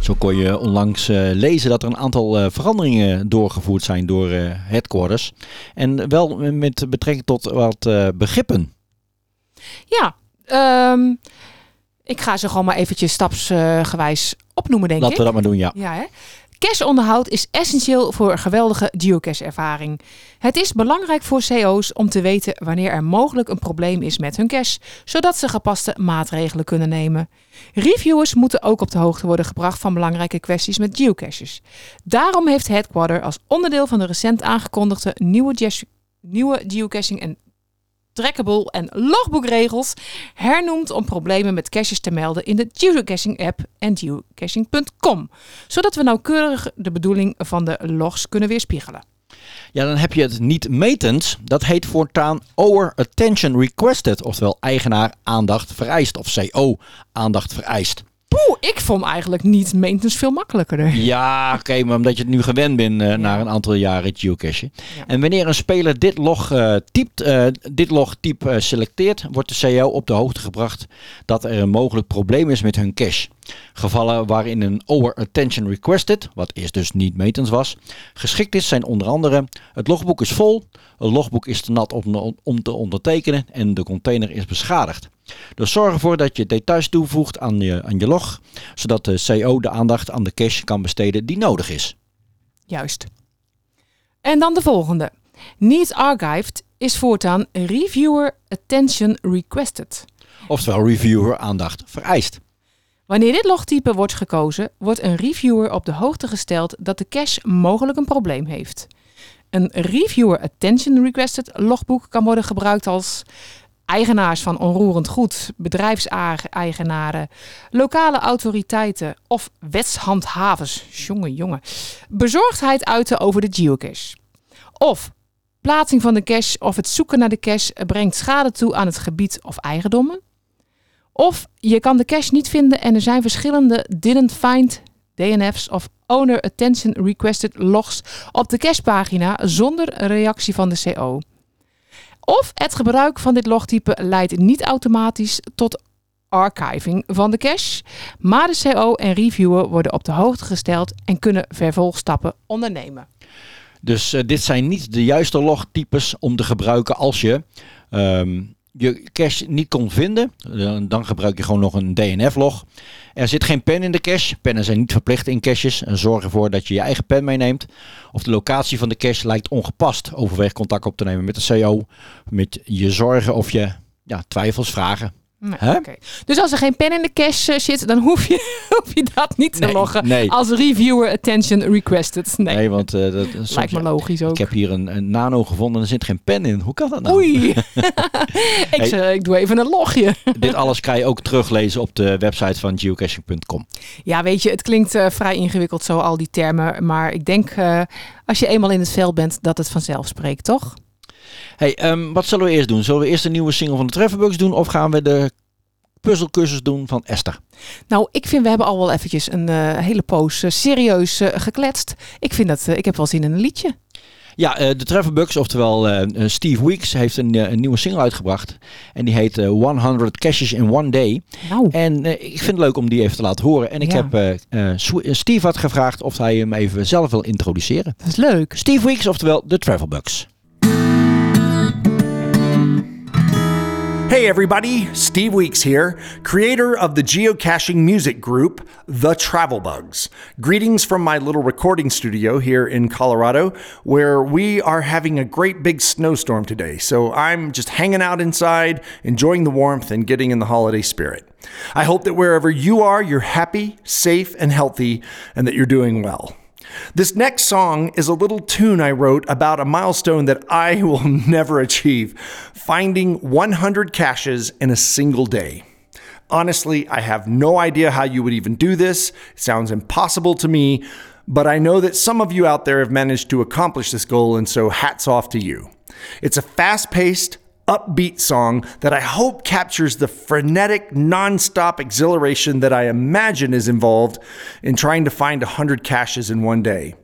Zo kon je onlangs eh, lezen dat er een aantal veranderingen doorgevoerd zijn door headquarters. En wel met betrekking tot wat begrippen. Ja, ehm, ik ga ze gewoon maar eventjes stapsgewijs opnoemen, denk Laten ik. we dat maar doen, ja. Ja, hè? Cache-onderhoud is essentieel voor een geweldige geocache-ervaring. Het is belangrijk voor CO's om te weten wanneer er mogelijk een probleem is met hun cache, zodat ze gepaste maatregelen kunnen nemen. Reviewers moeten ook op de hoogte worden gebracht van belangrijke kwesties met geocaches. Daarom heeft Headquarter als onderdeel van de recent aangekondigde nieuwe, nieuwe geocaching en trackable en logboekregels hernoemd om problemen met caches te melden in de geocaching app en geocaching.com, zodat we nauwkeurig de bedoeling van de logs kunnen weerspiegelen. Ja, dan heb je het niet metend. Dat heet voortaan Over Attention Requested. Oftewel eigenaar aandacht vereist. Of CO aandacht vereist. Poeh, ik vond eigenlijk niet maintenance veel makkelijker. Ja, oké, maar omdat je het nu gewend bent eh, na een aantal jaren geocachen. En wanneer een speler dit log, eh, typt, eh, dit logtype selecteert, wordt de CO op de hoogte gebracht dat er een mogelijk probleem is met hun cache. Gevallen waarin een over attention requested, wat eerst dus niet metens was, geschikt is zijn onder andere het logboek is vol, het logboek is te nat om, om te ondertekenen en de container is beschadigd. Dus zorg ervoor dat je details toevoegt aan je, aan je log, zodat de CO de aandacht aan de cache kan besteden die nodig is. Juist. En dan de volgende. Needs archived is voortaan reviewer attention requested. Oftewel reviewer aandacht vereist. Wanneer dit logtype wordt gekozen, wordt een reviewer op de hoogte gesteld dat de cache mogelijk een probleem heeft. Een reviewer attention requested logboek kan worden gebruikt als eigenaars van onroerend goed, bedrijfseigenaren, lokale autoriteiten of wetshandhavers, jongen, jongen, bezorgdheid uiten over de geocache. Of plaatsing van de cache of het zoeken naar de cache brengt schade toe aan het gebied of eigendommen. Of je kan de cache niet vinden en er zijn verschillende didn't find DNF's of owner attention requested logs op de cachepagina zonder reactie van de CO. Of het gebruik van dit logtype leidt niet automatisch tot archiving van de cache, maar de CO en reviewer worden op de hoogte gesteld en kunnen vervolgstappen ondernemen. Dus eh, dit zijn niet de juiste logtypes om te gebruiken als je ehm, je cache niet kon vinden. Eh, dan gebruik je gewoon nog een DNF-log. Er zit geen pen in de cache. Pennen zijn niet verplicht in caches. En zorg ervoor dat je je eigen pen meeneemt. Of de locatie van de cache lijkt ongepast. Overweeg contact op te nemen met de CO. Met je zorgen of je ja, twijfels, vragen. Nee. Dus als er geen pen in de cache eh, zit, dan hoef je, hoef je dat niet te Nee, loggen nee. als reviewer attention requested. Nee, Nee, want eh, dat, soms- lijkt me logisch ook. Ik heb hier een, een nano gevonden en er zit geen pen in. Hoe kan dat nou? Oei, ik, Hey. zeg, ik doe even een logje. Dit alles kan je ook teruglezen op de website van geocaching.com. Ja, weet je, het klinkt eh, vrij ingewikkeld zo, al die termen. Maar ik denk, als je eenmaal in het veld bent, dat het vanzelf spreekt, toch? Hey, ehm, wat zullen we eerst doen? Zullen we eerst een nieuwe single van de Trefferbugs doen of gaan we de puzzelcursus doen van Esther? Nou, ik vind, we hebben al wel eventjes een eh, hele poos eh, serieus eh, gekletst. Ik vind dat, ik heb wel zin in een liedje. Ja, de Trefferbugs, oftewel Steve Weeks, heeft een, een nieuwe single uitgebracht. En die heet eh, 100 Caches in One Day. Nou. En ik vind het leuk om die even te laten horen. En ik Ja. heb Steve had gevraagd of hij hem even zelf wil introduceren. Dat is leuk. Steve Weeks, oftewel de Travelbugs. Hey everybody, Steve Weeks here, creator of the geocaching music group, The Travel Bugs. Greetings from my little recording studio here in Colorado, where we are having a great big snowstorm today. So I'm just hanging out inside, enjoying the warmth, and getting in the holiday spirit. I hope that wherever you are, you're happy, safe, and healthy, and that you're doing well. This next song is a little tune I wrote about a milestone that I will never achieve finding 100 caches in a single day. Honestly, I have no idea how you would even do this. It sounds impossible to me, but I know that some of you out there have managed to accomplish this goal, and so hats off to you. It's a fast paced, upbeat song that I hope captures the frenetic, nonstop exhilaration that I imagine is involved in trying to find 100 caches in one day.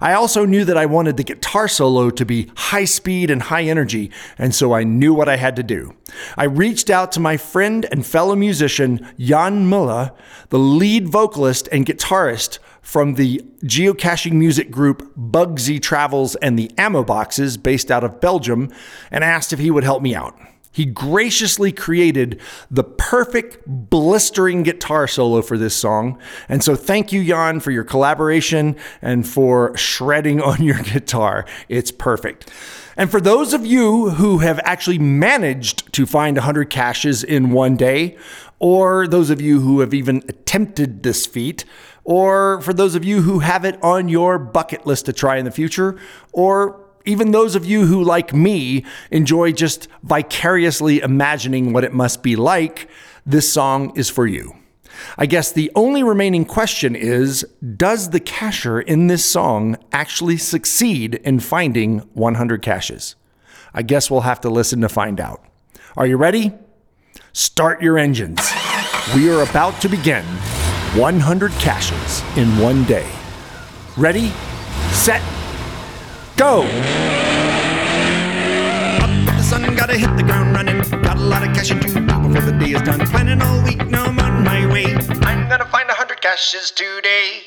I also knew that I wanted the guitar solo to be high speed and high energy, and so I knew what I had to do. I reached out to my friend and fellow musician Jan Muller, the lead vocalist and guitarist from the geocaching music group Bugsy Travels and the Ammo Boxes, based out of Belgium, and asked if he would help me out. He graciously created the perfect blistering guitar solo for this song. And so thank you, Jan, for your collaboration and for shredding on your guitar. It's perfect. And for those of you who have actually managed to find 100 caches in one day, or those of you who have even attempted this feat, or for those of you who have it on your bucket list to try in the future, or even those of you who, like me, enjoy just vicariously imagining what it must be like, this song is for you. I guess the only remaining question is Does the cacher in this song actually succeed in finding 100 caches? I guess we'll have to listen to find out. Are you ready? Start your engines. We are about to begin 100 caches in one day. Ready, set, go! The sun gotta hit the ground running. Got a lot of caching to do before the day is done. Planning all week, now I'm on my way. I'm gonna find hundred caches today.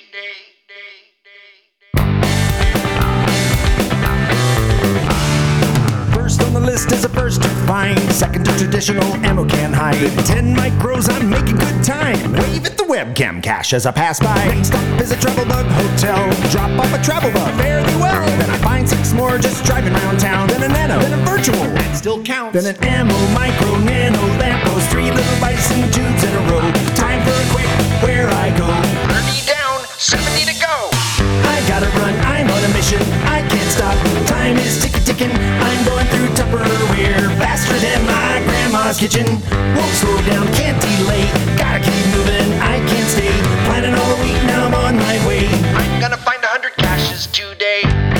First on the list is a first find. Second to traditional ammo can hide. Ten micros, I'm making good time. Wave at the webcam cache as I pass by. Next is a travel bug hotel. Drop off a travel bug, fare thee well. Then I find six more just driving around town. Then a nano, then a virtual, that still counts. Then an ammo, micro, nano, lamppost, three little bison tubes in a row. Time for a quick where I go. 30 down, 70 to go. I gotta run, I'm on a mission. I can't stop, time is ticking, ticking. I'm going through Tupperware faster than my grandma's kitchen. Won't slow down, can't delay. Gotta keep moving, I can't stay. Planning all week, now I'm on my way. I'm gonna find a hundred caches today.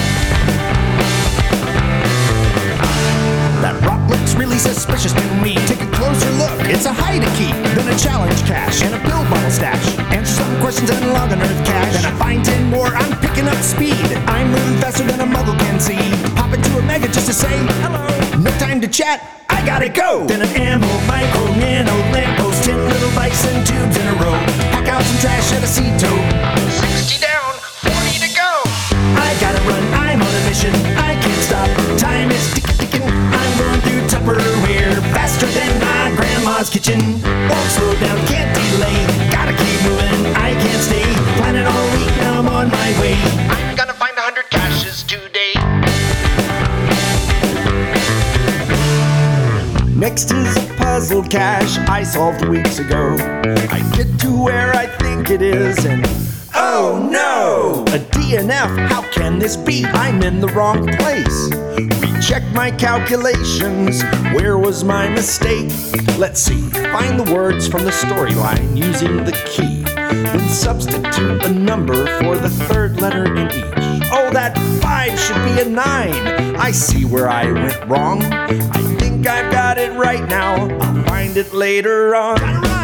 It's a hide a key, then a challenge cache, and a pill bottle stash. Answer some questions and log an earth cache. Then I find ten more. I'm picking up speed. I'm moving faster than a muggle can see. Pop into a mega just to say hello. No time to chat. I gotta go. Then an ammo, micro, nano, lamppost, ten little bison tubes in a row. Pack out some trash at a seat tote. Sixty down, forty to go. I gotta run. I'm on a mission. I can't stop. Time is ticking, kitchen. Won't slow down, can't delay. Gotta keep moving. I can't stay. Planning all week. Now I'm on my way. I'm gonna find a hundred caches today. Next is a puzzle cache I solved weeks ago. I get to where I think it is, and oh no! DNF, how can this be? I'm in the wrong place. Recheck my calculations. Where was my mistake? Let's see. Find the words from the storyline using the key. Then substitute a number for the third letter in each. Oh, that five should be a nine. I see where I went wrong. I think I've got it right now. I'll find it later on.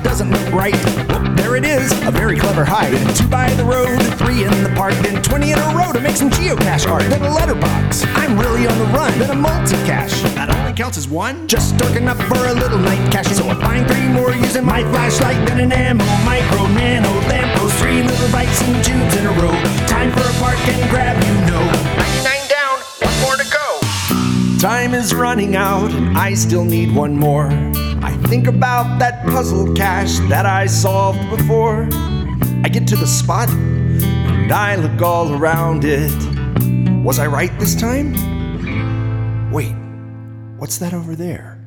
Padlock doesn't look right. Whoop, there it is, a very clever hide. Two by the road, three in the park, then 20 in a row to make some geocache art. Then a letterbox. I'm really on the run. Then a multi-cache. That only counts as one? Just dark enough for a little night cache. So I find three more using my flashlight. Then an ammo, micro, nano, lamppost, three little bites and tubes in a row. Time for a park and grab, you know. 99 down, one more to go. Time is running out, and I still need one more. Think about that puzzle cache that I solved before. I get to the spot and I look all around it. Was I right this time? Wait, what's that over there?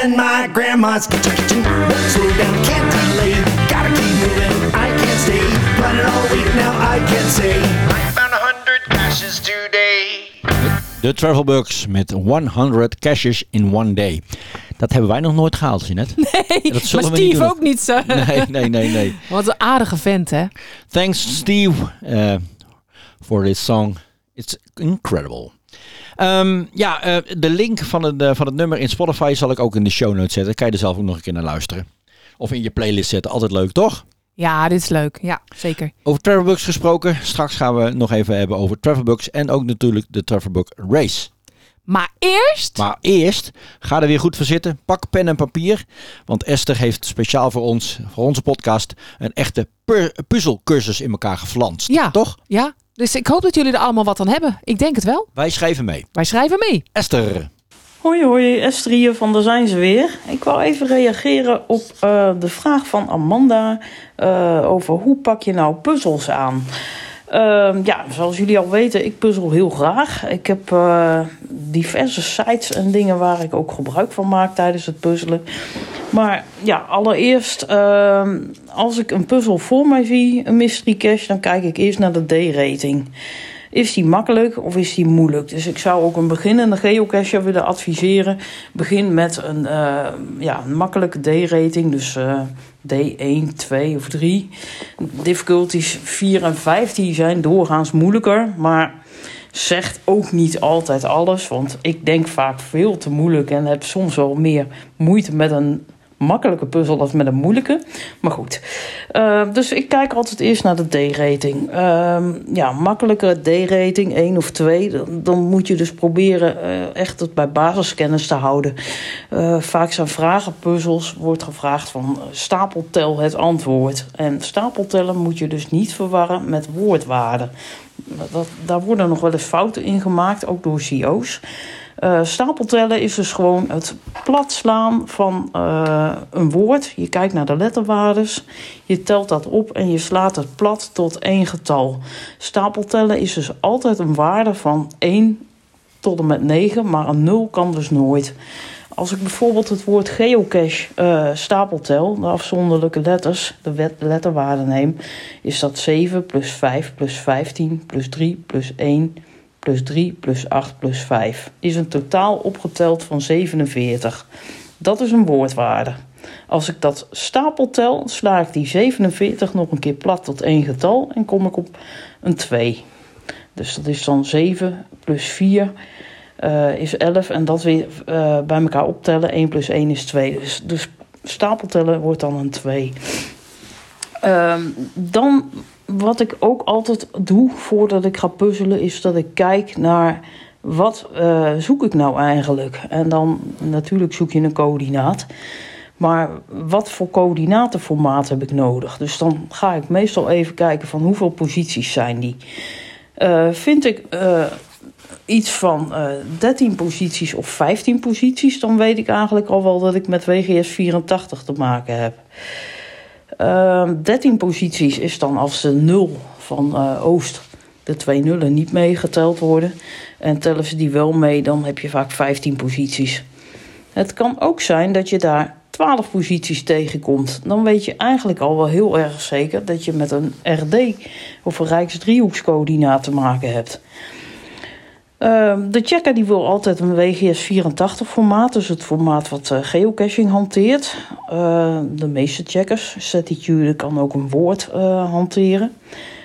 Than my grandma's kitchen kitchen. Won't slow down, can't delay. Gotta keep moving, I can't stay. Running all week now, I can't say. I found a hundred caches today. De Travelbugs met 100 caches in one day. Dat hebben wij nog nooit gehaald, je net. Nee, dat zullen maar we niet Steve ook niet zo. Nee, nee, nee, nee. Wat een aardige vent, hè? Thanks, Steve, uh, for this song. It's incredible. Ehm, ja, eh, de link van het, eh, van het nummer in Spotify zal ik ook in de show notes zetten. Kan je er zelf ook nog een keer naar luisteren. Of in je playlist zetten. Altijd leuk, toch? Ja, dit is leuk. Ja, zeker. Over Travelbugs gesproken. Straks gaan we nog even hebben over Travelbugs. En ook natuurlijk de Travelbug Race. Maar eerst... Maar eerst, ga er weer goed voor zitten. Pak pen en papier. Want Esther heeft speciaal voor ons, voor onze podcast, een echte pu- puzzelcursus in elkaar geflanst. Ja. Toch? Ja, dus ik hoop dat jullie er allemaal wat aan hebben. Ik denk het wel. Wij schrijven mee. Wij schrijven mee. Esther. Hoi hoi, Esther hier van Daar zijn ze weer. Ik wou even reageren op eh, de vraag van Amanda eh, over hoe pak je nou puzzels aan. Ehm, ja, zoals jullie al weten, ik puzzel heel graag. Ik heb eh, diverse sites en dingen waar ik ook gebruik van maak tijdens het puzzelen. Maar ja, allereerst, ehm, als ik een puzzel voor mij zie, een mystery cache, dan kijk ik eerst naar de D-rating. Is die makkelijk of is die moeilijk? Dus ik zou ook een beginnende geocacher willen adviseren. Begin met een, eh, ja, makkelijke D-rating. Dus eh, D1, 2 of 3. Difficulties 4 en 5 die zijn doorgaans moeilijker. Maar zegt ook niet altijd alles. Want ik denk vaak veel te moeilijk. En heb soms wel meer moeite met een makkelijke puzzel als met een moeilijke. Maar goed. Uh, dus ik kijk altijd eerst naar de D-rating. Uh, ja, makkelijke D-rating, 1 of 2. Dan, dan, moet je dus proberen uh, echt het bij basiskennis te houden. Uh, vaak zijn vragenpuzzels, wordt gevraagd van stapeltel het antwoord. En stapeltellen moet je dus niet verwarren met woordwaarden. Dat, daar worden nog wel eens fouten in gemaakt, ook door CIO's. Uh, stapeltellen is dus gewoon het platslaan van uh, een woord. Je kijkt naar de letterwaardes, je telt dat op en je slaat het plat tot één getal. Stapeltellen is dus altijd een waarde van 1 tot en met 9, maar een 0 kan dus nooit. Als ik bijvoorbeeld het woord geocache uh, stapeltel, de afzonderlijke letters, de letterwaarde neem, is dat 7 plus 5 plus 15 plus 3 plus 1 plus 3 plus 8 plus 5 is een totaal opgeteld van 47. Dat is een woordwaarde. Als ik dat stapeltel, sla ik die 47 nog een keer plat tot één getal en kom ik op een 2. Dus dat is dan 7 plus 4 uh, is 11 en dat weer uh, bij elkaar optellen. 1 plus 1 is 2. Dus, dus stapeltellen wordt dan een 2. Uh, dan wat ik ook altijd doe voordat ik ga puzzelen, is dat ik kijk naar wat uh, zoek ik nou eigenlijk. En dan natuurlijk zoek je een coördinaat. Maar wat voor coördinatenformaat heb ik nodig? Dus dan ga ik meestal even kijken van hoeveel posities zijn die. Uh, vind ik uh, iets van 13 posities of 15 posities, dan weet ik eigenlijk al wel dat ik met WGS 84 te maken heb. Uh, 13 posities is dan als de 0 van uh, Oost, de twee nullen, niet meegeteld worden. En tellen ze die wel mee, dan heb je vaak 15 posities. Het kan ook zijn dat je daar 12 posities tegenkomt. Dan weet je eigenlijk al wel heel erg zeker dat je met een RD of een Rijksdriehoekscoördinaat te maken hebt. Uh, de checker die wil altijd een WGS 84 formaat, dus het formaat wat uh, geocaching hanteert. Uh, de meeste checkers, Statitude kan ook een woord uh, hanteren.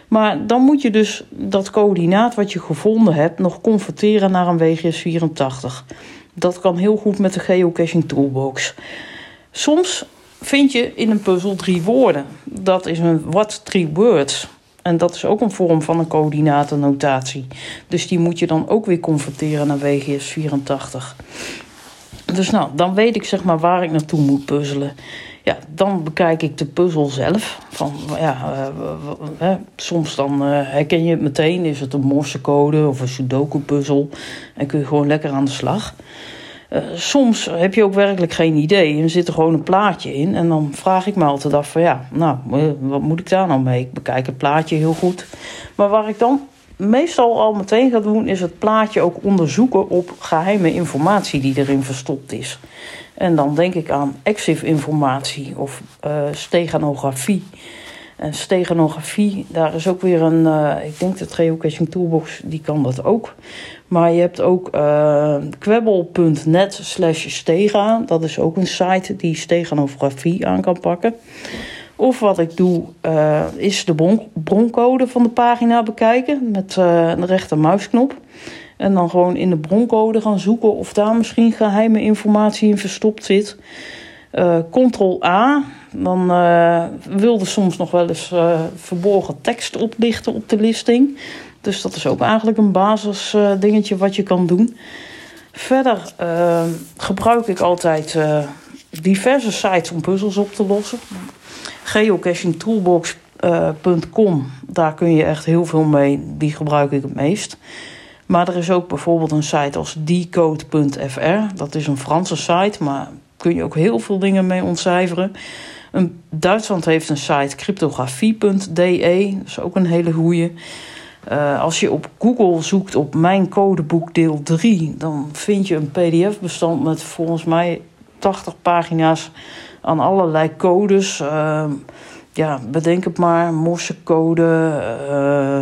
Maar dan moet je dus dat coördinaat wat je gevonden hebt nog converteren naar een WGS 84. Dat kan heel goed met de geocaching toolbox. Soms vind je in een puzzel drie woorden. Dat is een what three words. En dat is ook een vorm van een coördinatennotatie. Dus die moet je dan ook weer converteren naar WGS 84. Dus nou, dan weet ik zeg maar waar ik naartoe moet puzzelen. Ja, dan bekijk ik de puzzel zelf. Van, ja, uh, soms dan uh, herken je het meteen. Is het een morsecode of een sudoku-puzzel? En kun je gewoon lekker aan de slag. Uh, soms heb je ook werkelijk geen idee. Er zit er gewoon een plaatje in. En dan vraag ik me altijd af van ja, nou, wat moet ik daar nou mee? Ik bekijk het plaatje heel goed. Maar waar ik dan meestal al meteen ga doen... is het plaatje ook onderzoeken op geheime informatie die erin verstopt is. En dan denk ik aan EXIF-informatie of uh, steganografie. En steganografie, daar is ook weer een, uh, ik denk de Geocaching Toolbox, die kan dat ook. Maar je hebt ook uh, kwebbel.net slash stega. Dat is ook een site die steganografie aan kan pakken. Of wat ik doe, uh, is de bron broncode van de pagina bekijken met uh, een rechter muisknop. En dan gewoon in de broncode gaan zoeken of daar misschien geheime informatie in verstopt zit. Ctrl A, dan uh, wilde soms nog wel eens uh, verborgen tekst oplichten op de listing. Dus dat is ook eigenlijk een basis dingetje wat je kan doen. Verder gebruik ik altijd diverse sites om puzzels op te lossen. Geocachingtoolbox.com, daar kun je echt heel veel mee. Die gebruik ik het meest. Maar er is ook bijvoorbeeld een site als decode.fr. Dat is een Franse site, maar kun je ook heel veel dingen mee ontcijferen. Duitsland heeft een site cryptografie.de. Dat is ook een hele goeie. Uh, als je op Google zoekt op mijn codeboek deel 3, dan vind je een pdf-bestand met volgens mij 80 pagina's aan allerlei codes. Uh, ja, bedenk het maar. Morsecode, uh,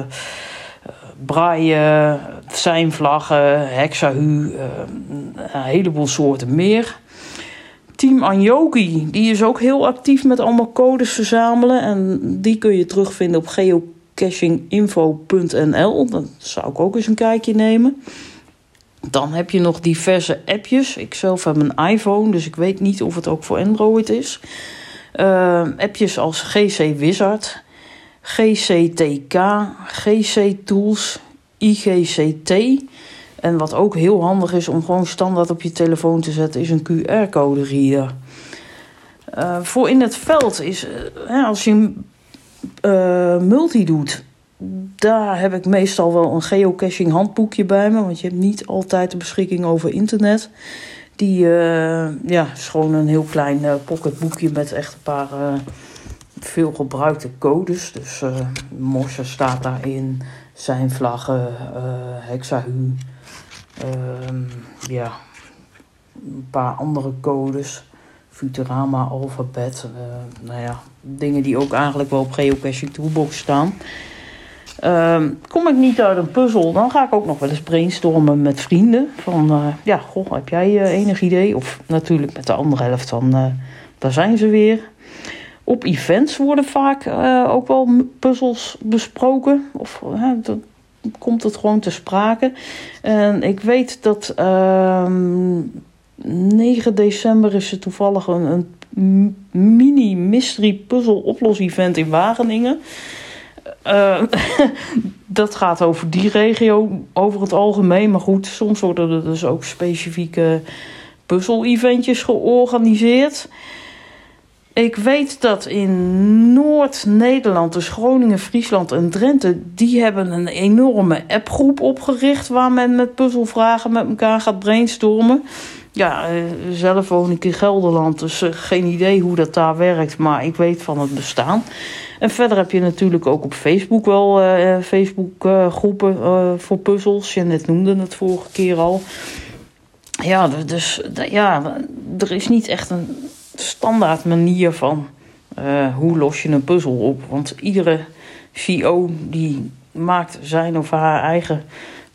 braille, seinvlaggen, hexahu, een heleboel soorten meer. Team Anjogi, die is ook heel actief met allemaal codes verzamelen. En die kun je terugvinden op geocachinginfo.nl. Dat zou ik ook eens een kijkje nemen. Dan heb je nog diverse appjes. Ik zelf heb een iPhone, dus ik weet niet of het ook voor Android is. Uh, appjes als GC Wizard, GCTK, GC Tools, IGCT. En wat ook heel handig is om gewoon standaard op je telefoon te zetten, is een QR-code reader. Uh, voor in het veld is, uh, als je uh, multi doet, daar heb ik meestal wel een geocaching handboekje bij me, want je hebt niet altijd de beschikking over internet. Die ja, is gewoon een heel klein pocketboekje met echt een paar veel gebruikte codes. Dus Morse staat daarin, zijn vlaggen, hexahu, ja, een paar andere codes. Futurama, alfabet, nou ja, dingen die ook eigenlijk wel op Geocaching Toolbox staan. Uh, kom ik niet uit een puzzel, dan ga ik ook nog wel eens brainstormen met vrienden. Van, uh, ja, goh, heb jij uh, enig idee? Of natuurlijk met de andere helft van, daar zijn ze weer. Op events worden vaak ook wel puzzels besproken. Of dan komt het gewoon te sprake. En ik weet dat uh, 9 december is er toevallig een, een mini mystery puzzel oplos event in Wageningen. Uh, dat gaat over die regio over het algemeen. Maar goed, soms worden er dus ook specifieke puzzel-eventjes georganiseerd. Ik weet dat in Noord-Nederland, dus Groningen, Friesland en Drenthe, die hebben een enorme appgroep opgericht waar men met puzzelvragen met elkaar gaat brainstormen. Ja, zelf woon ik in Gelderland, dus uh, geen idee hoe dat daar werkt, maar ik weet van het bestaan. En verder heb je natuurlijk ook op Facebook wel uh, Facebook uh, groepen voor puzzels. Je net noemde het vorige keer al. Ja, dus ja, er is niet echt een standaard manier van uh, hoe los je een puzzel op. Want iedere CEO die maakt zijn of haar eigen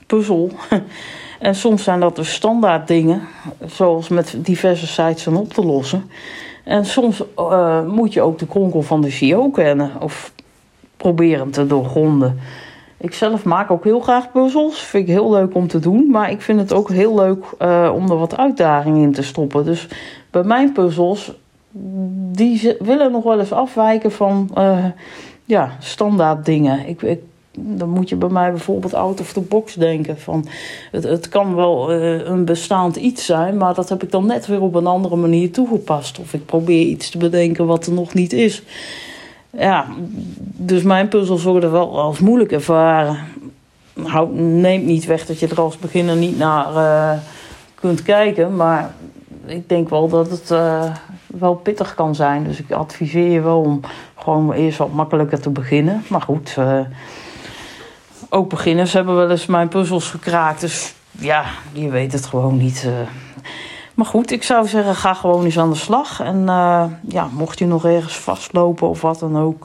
puzzel. en soms zijn dat dus standaard dingen, zoals met diverse sites zijn op te lossen. En soms uh, moet je ook de kronkel van de CEO kennen of proberen te doorgronden. Ik zelf maak ook heel graag puzzels. Vind ik heel leuk om te doen. Maar ik vind het ook heel leuk uh, om er wat uitdaging in te stoppen. Dus mijn puzzels die willen nog wel eens afwijken van uh, ja, standaard dingen. Ik, ik, dan moet je bij mij bijvoorbeeld out of the box denken. Van, het, het kan wel eh, een bestaand iets zijn, maar dat heb ik dan net weer op een andere manier toegepast. Of ik probeer iets te bedenken wat er nog niet is. Ja, dus mijn puzzels worden wel als moeilijk ervaren. Houd, neemt niet weg dat je er als beginner niet naar eh, kunt kijken, maar ik denk wel dat het eh, wel pittig kan zijn. Dus ik adviseer je wel om gewoon eerst wat makkelijker te beginnen. Maar goed, eh, ook beginners hebben wel eens mijn puzzels gekraakt. Dus ja, je weet het gewoon niet. eh. Maar goed, ik zou zeggen, ga gewoon eens aan de slag. En ja, mocht je nog ergens vastlopen of wat dan ook...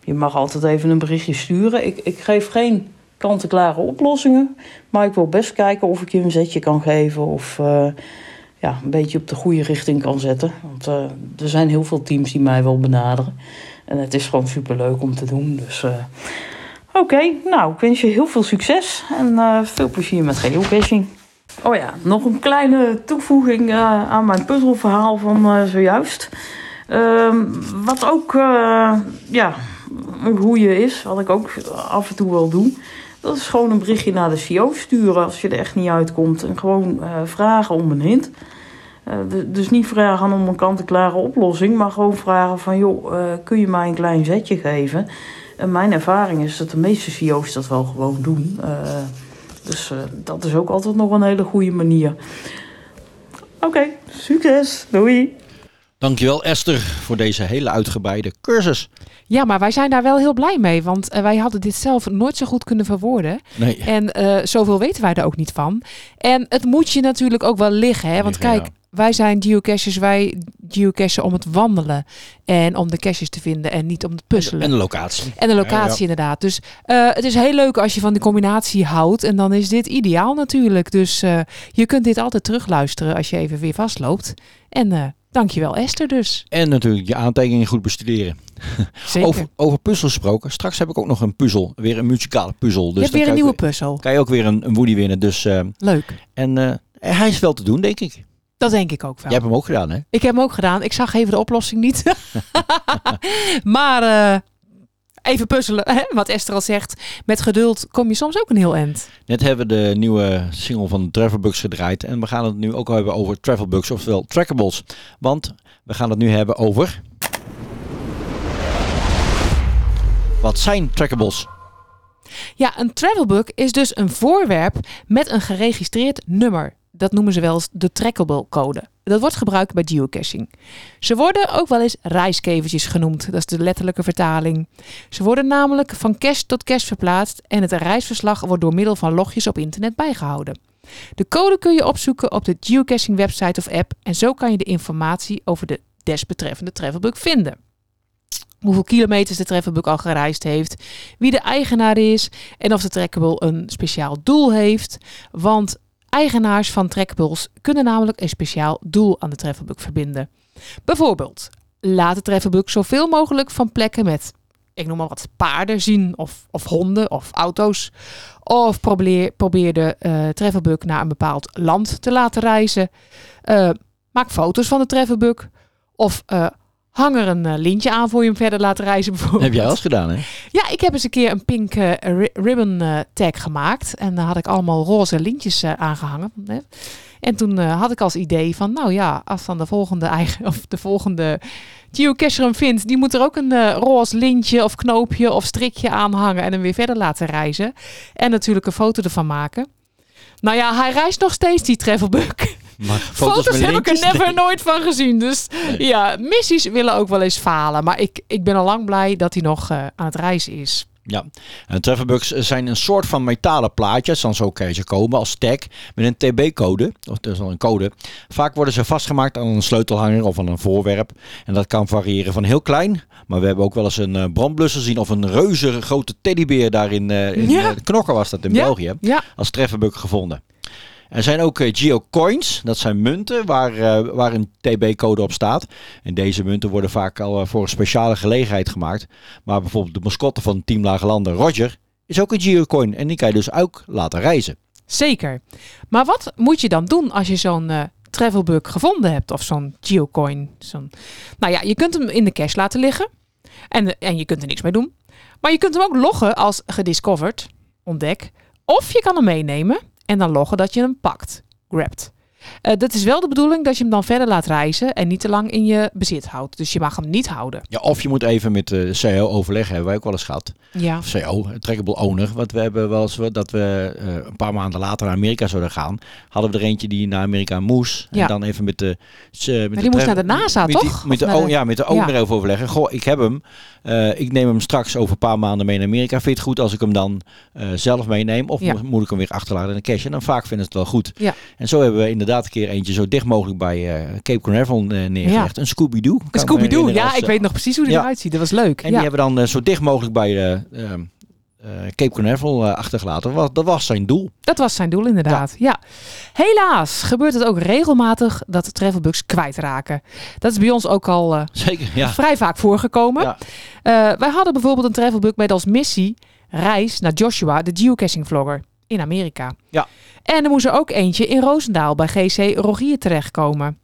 je mag altijd even een berichtje sturen. Ik, ik geef geen kant-en-klare oplossingen. Maar ik wil best kijken of ik je een zetje kan geven... of ja, een beetje op de goede richting kan zetten. Want eh, er zijn heel veel teams die mij wel benaderen. En het is gewoon superleuk om te doen. Dus eh, oké, nou, ik wens je heel veel succes. En eh, veel plezier met geocaching. Oh ja, nog een kleine toevoeging aan mijn puzzelverhaal van zojuist. Ehm, wat ook, ja, een goeie is, wat ik ook af en toe wel doe. Dat is gewoon een berichtje naar de CO sturen als je er echt niet uitkomt. En gewoon eh, vragen om een hint. Eh, dus niet vragen om een kant-en-klare oplossing, maar gewoon vragen van... joh, eh, kun je mij een klein zetje geven? En mijn ervaring is dat de meeste CEO's dat wel gewoon doen. Dus dat is ook altijd nog een hele goede manier. Oké, succes. Doei. Dankjewel Esther voor deze hele uitgebreide cursus. Ja, maar wij zijn daar wel heel blij mee. Want eh, wij hadden dit zelf nooit zo goed kunnen verwoorden. Nee. En eh, zoveel weten wij er ook niet van. En het moet je natuurlijk ook wel liggen. Hè? Want Liggen, kijk, wij zijn geocachers. Wij geocachen om het wandelen. En om de caches te vinden. En niet om het puzzelen. En de locatie. En de locatie Ja, ja. inderdaad. Dus eh, het is heel leuk als je van die combinatie houdt. En dan is dit ideaal natuurlijk. Dus eh, je kunt dit altijd terugluisteren als je even weer vastloopt. En eh dankjewel Esther dus. En natuurlijk je aantekeningen goed bestuderen. Zeker. Over, over puzzels gesproken. Straks heb ik ook nog een puzzel. Weer een muzikale puzzel. Dus hebt dan weer een nieuwe je- puzzel. Kan je ook weer een, een Woody winnen. Dus, eh, Leuk. En eh, hij is wel te doen, denk ik. Dat denk ik ook wel. Jij hebt hem ook gedaan, hè? Ik heb hem ook gedaan. Ik zag even de oplossing niet. maar eh, even puzzelen. Hè? Wat Esther al zegt. Met geduld kom je soms ook een heel eind. Net hebben we de nieuwe single van Travelbugs gedraaid. En we gaan het nu ook hebben over Travelbugs, oftewel trackables. Want we gaan het nu hebben over... Wat zijn trackables? Ja, een travelbook is dus een voorwerp met een geregistreerd nummer. Dat noemen ze wel eens de trackable code. Dat wordt gebruikt bij geocaching. Ze worden ook wel eens reiskevertjes genoemd. Dat is de letterlijke vertaling. Ze worden namelijk van cache tot cache verplaatst en het reisverslag wordt door middel van logjes op internet bijgehouden. De code kun je opzoeken op de geocaching website of app en zo kan je de informatie over de desbetreffende travelbook vinden hoeveel kilometers de travelbook al gereisd heeft, wie de eigenaar is en of de trackable een speciaal doel heeft. Want eigenaars van trackables kunnen namelijk een speciaal doel aan de travelbook verbinden. Bijvoorbeeld, laat de travelbook zoveel mogelijk van plekken met, ik noem maar wat, paarden zien of, of honden of auto's. Of probeer, probeer de travelbook naar een bepaald land te laten reizen. Eh, maak foto's van de travelbook. Of eh, hang er een eh, lintje aan voor je hem verder laat reizen bijvoorbeeld. Heb jij wel eens gedaan, hè? Ja, ik heb eens een keer een pink eh, ri- ribbon eh, tag gemaakt. En daar had ik allemaal roze lintjes eh, aangehangen. Hè. En toen had ik als idee van, nou ja, als dan de volgende eigen of de volgende geocacher hem vindt, die moet er ook een roze lintje of knoopje of strikje aan hangen en hem weer verder laten reizen. En natuurlijk een foto ervan maken. Nou ja, hij reist nog steeds die travelbook. Maar Foto's, heb ik er never Nee. nooit van gezien. Dus ja, missies willen ook wel eens falen. Maar ik, ik ben al lang blij dat hij nog eh, aan het reizen is. Ja, en travelbugs zijn een soort van metalen plaatjes, dan zo kan ze komen als tag met een TB-code, of dan een code. Vaak worden ze vastgemaakt aan een sleutelhanger of aan een voorwerp. En dat kan variëren van heel klein, maar we hebben ook wel eens een eh, brandblusser zien of een reuze grote teddybeer daar in, eh, in Ja. Knokken was dat in Ja, België, ja. als travelbug gevonden. Er zijn ook eh, geocoins, dat zijn munten waar, eh, waar een TB-code op staat. En deze munten worden vaak al eh, voor een speciale gelegenheid gemaakt. Maar bijvoorbeeld de mascotte van Team Lage Landen, Roger, is ook een geocoin. En die kan je dus ook laten reizen. Zeker. Maar wat moet je dan doen als je zo'n eh travelbug gevonden hebt of zo'n geocoin? Zo'n... Nou ja, je kunt hem in de cache laten liggen. En, en je kunt er niks mee doen. Maar je kunt hem ook loggen als gediscovered, ontdek. Of je kan hem meenemen en dan loggen dat je hem pakt, grabbed. Eh, dat is wel de bedoeling dat je hem dan verder laat reizen en niet te lang in je bezit houdt. Dus je mag hem niet houden. Ja, of je moet even met de CEO overleggen, hebben wij ook wel eens gehad. Ja. Of CEO, trackable owner. Want we hebben wel eens dat we eh, een paar maanden later naar Amerika zouden gaan. Hadden we er eentje die naar Amerika moest. Ja. En dan even met de... met de die moest tra- naar de NASA, met toch? met de, de- Ja, met de owner Ja. over overleggen. Goh, ik heb hem. Eh, ik neem hem straks over een paar maanden mee naar Amerika. Vind je het goed als ik hem dan eh, zelf meeneem? Of Ja. moet ik hem weer achterlaten in de cash? En dan vaak vinden ze het wel goed. Ja. En zo hebben we inderdaad een keer eentje zo dicht mogelijk bij eh, Cape Canaveral eh, neergelegd. Een Scooby-Doo. me Scooby-Doo, herinneren ja, als, ik eh, weet nog precies hoe die ja. eruit ziet. Dat was leuk. En ja. die hebben dan eh, zo dicht mogelijk bij eh, eh, eh, Cape Canaveral eh, achtergelaten. Dat was, dat was zijn doel. Dat was zijn doel inderdaad. Ja. Helaas gebeurt het ook regelmatig dat travelbugs kwijtraken. Dat is bij ons ook al eh, Zeker, ja. vrij vaak voorgekomen. Ja. Eh, wij hadden bijvoorbeeld een travelbug met als missie reis naar Joshua, de geocaching vlogger in Amerika. Ja. En er moest er ook eentje in Roosendaal bij GC Rogier terechtkomen.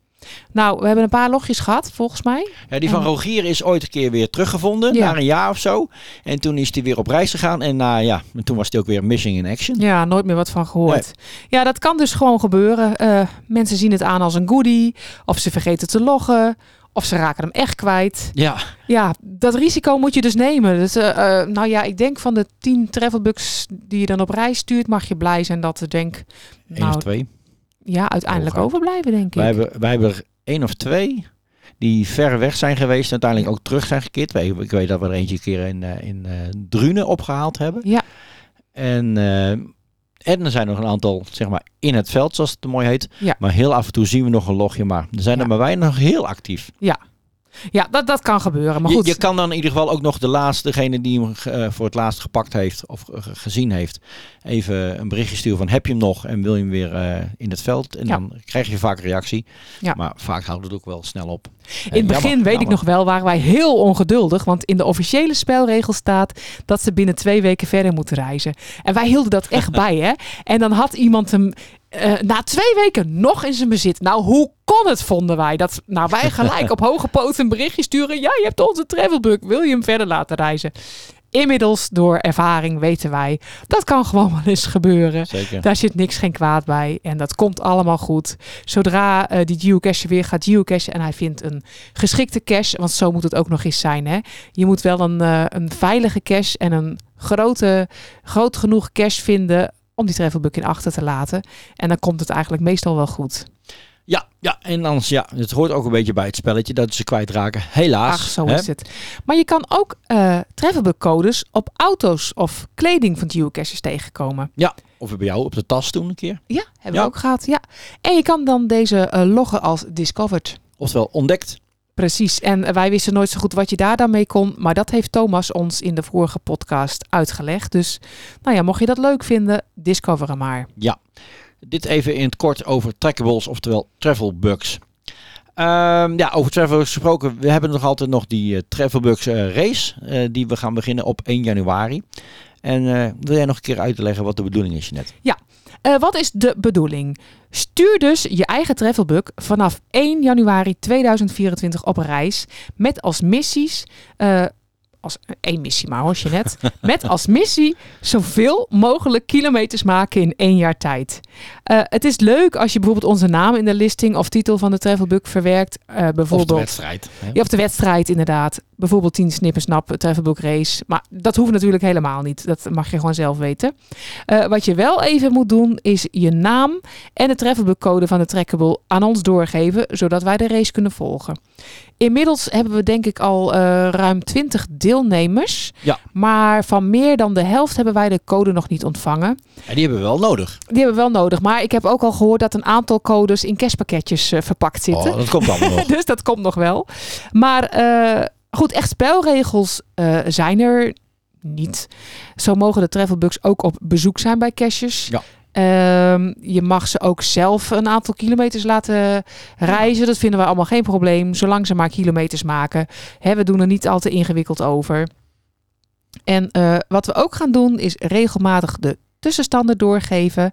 Nou, we hebben een paar logjes gehad, volgens mij. Ja, die van En- Rogier is ooit een keer weer teruggevonden, Ja. na een jaar of zo. En toen is hij weer op reis gegaan. En na, ja, en toen was hij ook weer missing in action. Ja, nooit meer wat van gehoord. Ja, dat kan dus gewoon gebeuren. Eh, mensen zien het aan als een goodie. Of ze vergeten te loggen. Of ze raken hem echt kwijt. Ja. Ja, dat risico moet je dus nemen. Dus, eh, eh, nou ja, ik denk van de 10 travelbugs die je dan op reis stuurt, mag je blij zijn dat er denk Eén nou, of twee. Ja, uiteindelijk overblijven, denk ik. Wij hebben, wij hebben er één of twee die ver weg zijn geweest. En uiteindelijk ook terug zijn gekeerd. Ik weet dat we er eentje een keer in, eh, in eh Drunen opgehaald hebben. Ja. En, en er zijn nog een aantal, zeg maar, in het veld, zoals het mooi heet. Ja. Maar heel af en toe zien we nog een logje. Maar er zijn er maar weinig nog heel actief. Ja, ja dat, dat kan gebeuren. Maar Je, goed, je kan dan in ieder geval ook nog de laatste, degene die hem eh, voor het laatst gepakt heeft of eh, gezien heeft, even een berichtje sturen van heb je hem nog en wil je hem weer eh, in het veld? En Ja. dan krijg je vaak een reactie. Ja. Maar vaak houdt het ook wel snel op. In het begin weet ik nog wel, waren wij heel ongeduldig. Want in de officiële spelregel staat dat ze binnen twee weken verder moeten reizen. En wij hielden dat echt bij, hè. En dan had iemand hem eh, na twee weken nog in zijn bezit. Nou, hoe kon het, vonden wij? Dat nou, wij gelijk op hoge poot een berichtje sturen. Ja, je hebt onze travelbug. Wil je hem verder laten reizen? Inmiddels, door ervaring, weten wij, dat kan gewoon wel eens gebeuren. Zeker. Daar zit niks geen kwaad bij. En dat komt allemaal goed. Zodra eh, die geocacher weer gaat geocachen en hij vindt een geschikte cache, want zo moet het ook nog eens zijn. Hè? Je moet wel een, eh, een veilige cache en een grote, groot genoeg cache vinden om die travelbug in achter te laten. En dan komt het eigenlijk meestal wel goed. Ja, ja, en anders, ja, het hoort ook een beetje bij het spelletje dat ze kwijtraken. Helaas. Ach, zo hè. is het. Maar je kan ook eh travelbug codes op auto's of kleding van geocaches tegenkomen. Ja, of bij jou op de tas toen een keer. Ja, hebben Ja. we ook gehad. Ja. En je kan dan deze eh, loggen als discovered. Oftewel ontdekt. Precies. En wij wisten nooit zo goed wat je daar dan mee kon. Maar dat heeft Thomas ons in de vorige podcast uitgelegd. Dus nou ja, mocht je dat leuk vinden, discover hem maar. Ja. Dit even in het kort over trackables, oftewel travel bugs. Ehm, ja, over travel bugs gesproken. We hebben nog altijd nog die eh, travel bugs eh, race. eh, die we gaan beginnen op 1 januari. En wil jij nog een keer uitleggen wat de bedoeling is, net? Ja, eh, wat is de bedoeling? Stuur dus je eigen travelbug vanaf 1 januari 2024 op reis. Met als missies. eh, als één missie maar hoor, je net. Met als missie zoveel mogelijk kilometers maken in één jaar tijd. Eh, het is leuk als je bijvoorbeeld onze naam in de listing of titel van de travelbug verwerkt. Bijvoorbeeld, Of de wedstrijd. hè? Ja, of de wedstrijd inderdaad. Bijvoorbeeld 10 snippersnap, travelbook race. Maar dat hoeft natuurlijk helemaal niet. Dat mag je gewoon zelf weten. Eh, wat je wel even moet doen is je naam en de travelbook code van de trackable aan ons doorgeven, zodat wij de race kunnen volgen. Inmiddels hebben we denk ik al eh, ruim 20 deelnemers. Ja. Maar van meer dan de helft hebben wij de code nog niet ontvangen. En die hebben we wel nodig. Die hebben we wel nodig. Maar ik heb ook al gehoord dat een aantal codes in cashpakketjes eh, verpakt zitten. Oh, dat komt allemaal nog. dus dat komt nog wel. Maar goed, echt spelregels eh, zijn er niet. Zo mogen de travelbugs ook op bezoek zijn bij caches. Ja. Ehm, je mag ze ook zelf een aantal kilometers laten reizen. Dat vinden we allemaal geen probleem. Zolang ze maar kilometers maken. Hè, we doen er niet al te ingewikkeld over. En eh, wat we ook gaan doen is regelmatig de tussenstanden doorgeven.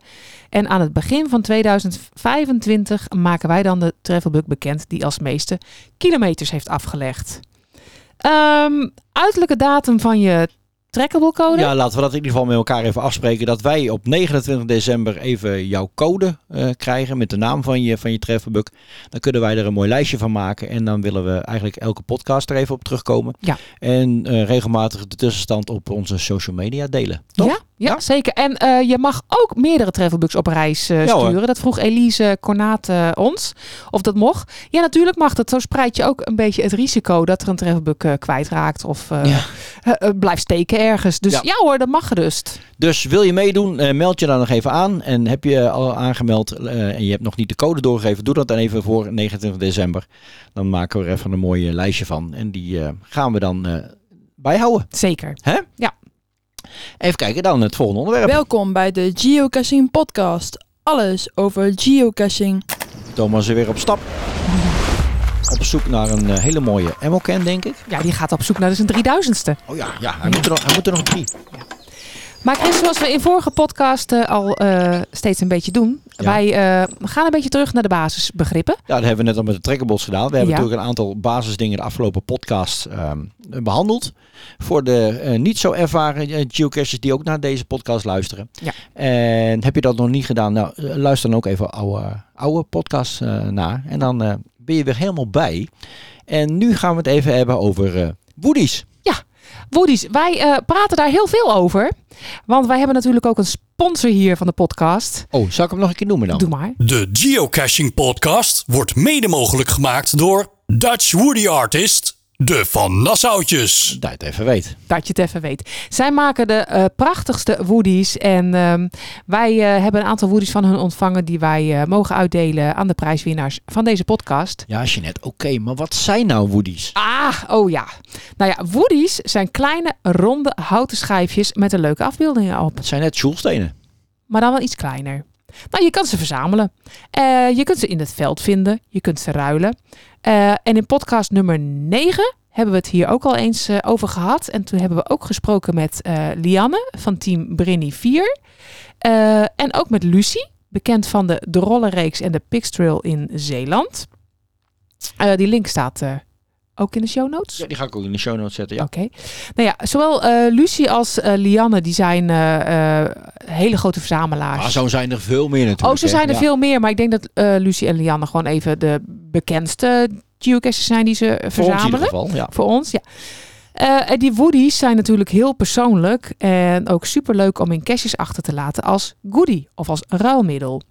En aan het begin van 2025 maken wij dan de travelbug bekend die als meeste kilometers heeft afgelegd. Ehm, uiterlijke datum van je trackable code? Ja, laten we dat in ieder geval met elkaar even afspreken. Dat wij op 29 december even jouw code eh, krijgen met de naam van je, van je travelbook. Dan kunnen wij er een mooi lijstje van maken. En dan willen we eigenlijk elke podcast er even op terugkomen. Ja. En eh, regelmatig de tussenstand op onze social media delen. Toch? Ja, ja, zeker. En eh, je mag ook meerdere travelbooks op reis eh, Ja, sturen. Dat vroeg Elise Cornaat eh, ons. Of dat mocht. Ja, natuurlijk mag dat. Zo spreid je ook een beetje het risico dat er een travelbook eh, kwijtraakt. Of blijft steken ergens. Dus ja. Hoor, dat mag gerust. Dus wil je meedoen, meld je dan nog even aan. En heb je al aangemeld en je hebt nog niet de code doorgegeven, doe dat dan even voor 29 december. Dan maken we er even een mooi lijstje van. En die gaan we dan bijhouden. Zeker. Hè? Ja. Even kijken dan het volgende onderwerp. Welkom bij de Geocaching Podcast. Alles over geocaching. Thomas is weer op stap. Op zoek naar een eh, hele mooie Emmelcan, denk ik. Ja, die gaat op zoek naar zijn 3000ste. Oh ja, ja hij, moet er nog, hij moet er nog drie. Maar Chris, zoals we in vorige podcast eh, al eh, steeds een beetje doen. Ja. Wij eh, gaan een beetje terug naar de basisbegrippen. Ja, dat hebben we net al met de trekkerbots gedaan. We hebben Ja. natuurlijk een aantal basisdingen de afgelopen podcast ehm, behandeld. Voor de niet zo ervaren geocachers die ook naar deze podcast luisteren. Ja. En heb je dat nog niet gedaan? Nou, luister dan ook even oude, oude podcasts naar. En dan ben je weer helemaal bij. En nu gaan we het even hebben over eh woodies. Woodies, wij eh, praten daar heel veel over. Want wij hebben natuurlijk ook een sponsor hier van de podcast. Oh, zal ik hem nog een keer noemen dan? Doe maar. De Geocaching Podcast wordt mede mogelijk gemaakt door Dutch Woody Artist, de Van Nassautjes. Dat je het even weet. Dat je het even weet. Zij maken de eh, prachtigste woodies. En ehm, wij eh, hebben een aantal woodies van hun ontvangen... die wij eh, mogen uitdelen aan de prijswinnaars van deze podcast. Ja, Jeanette, oké, maar wat zijn nou woodies? Ah, oh ja. Nou ja, woodies zijn kleine, ronde houten schijfjes... met een leuke afbeeldingen op. Het zijn net schoolstenen. maar dan wel iets kleiner. Nou, je kan ze verzamelen. Eh, je kunt ze in het veld vinden. Je kunt ze ruilen. Eh, en in podcast nummer 9 hebben we het hier ook al eens eh, over gehad. En toen hebben we ook gesproken met eh, Lianne van team Brinny 4. Eh, en ook met Lucie, bekend van de De Rollenreeks en de Pixtrail in Zeeland. Die link staat ook in de show notes. Ja, die ga ik ook in de show notes zetten. Ja. Oké. Nou ja, zowel eh, Lucie als eh, Lianne, die zijn eh, hele grote verzamelaars. Maar zo zijn er veel meer natuurlijk. Oh, zo zijn er Ja. veel meer. Maar ik denk dat Lucie en Lianne gewoon even de bekendste geocaches zijn die ze eh, Voor ons in verzamelen. ieder geval, ja. Voor ons, ja. En die woodies zijn natuurlijk heel persoonlijk en ook superleuk om in caches achter te laten als goodie of als ruilmiddel.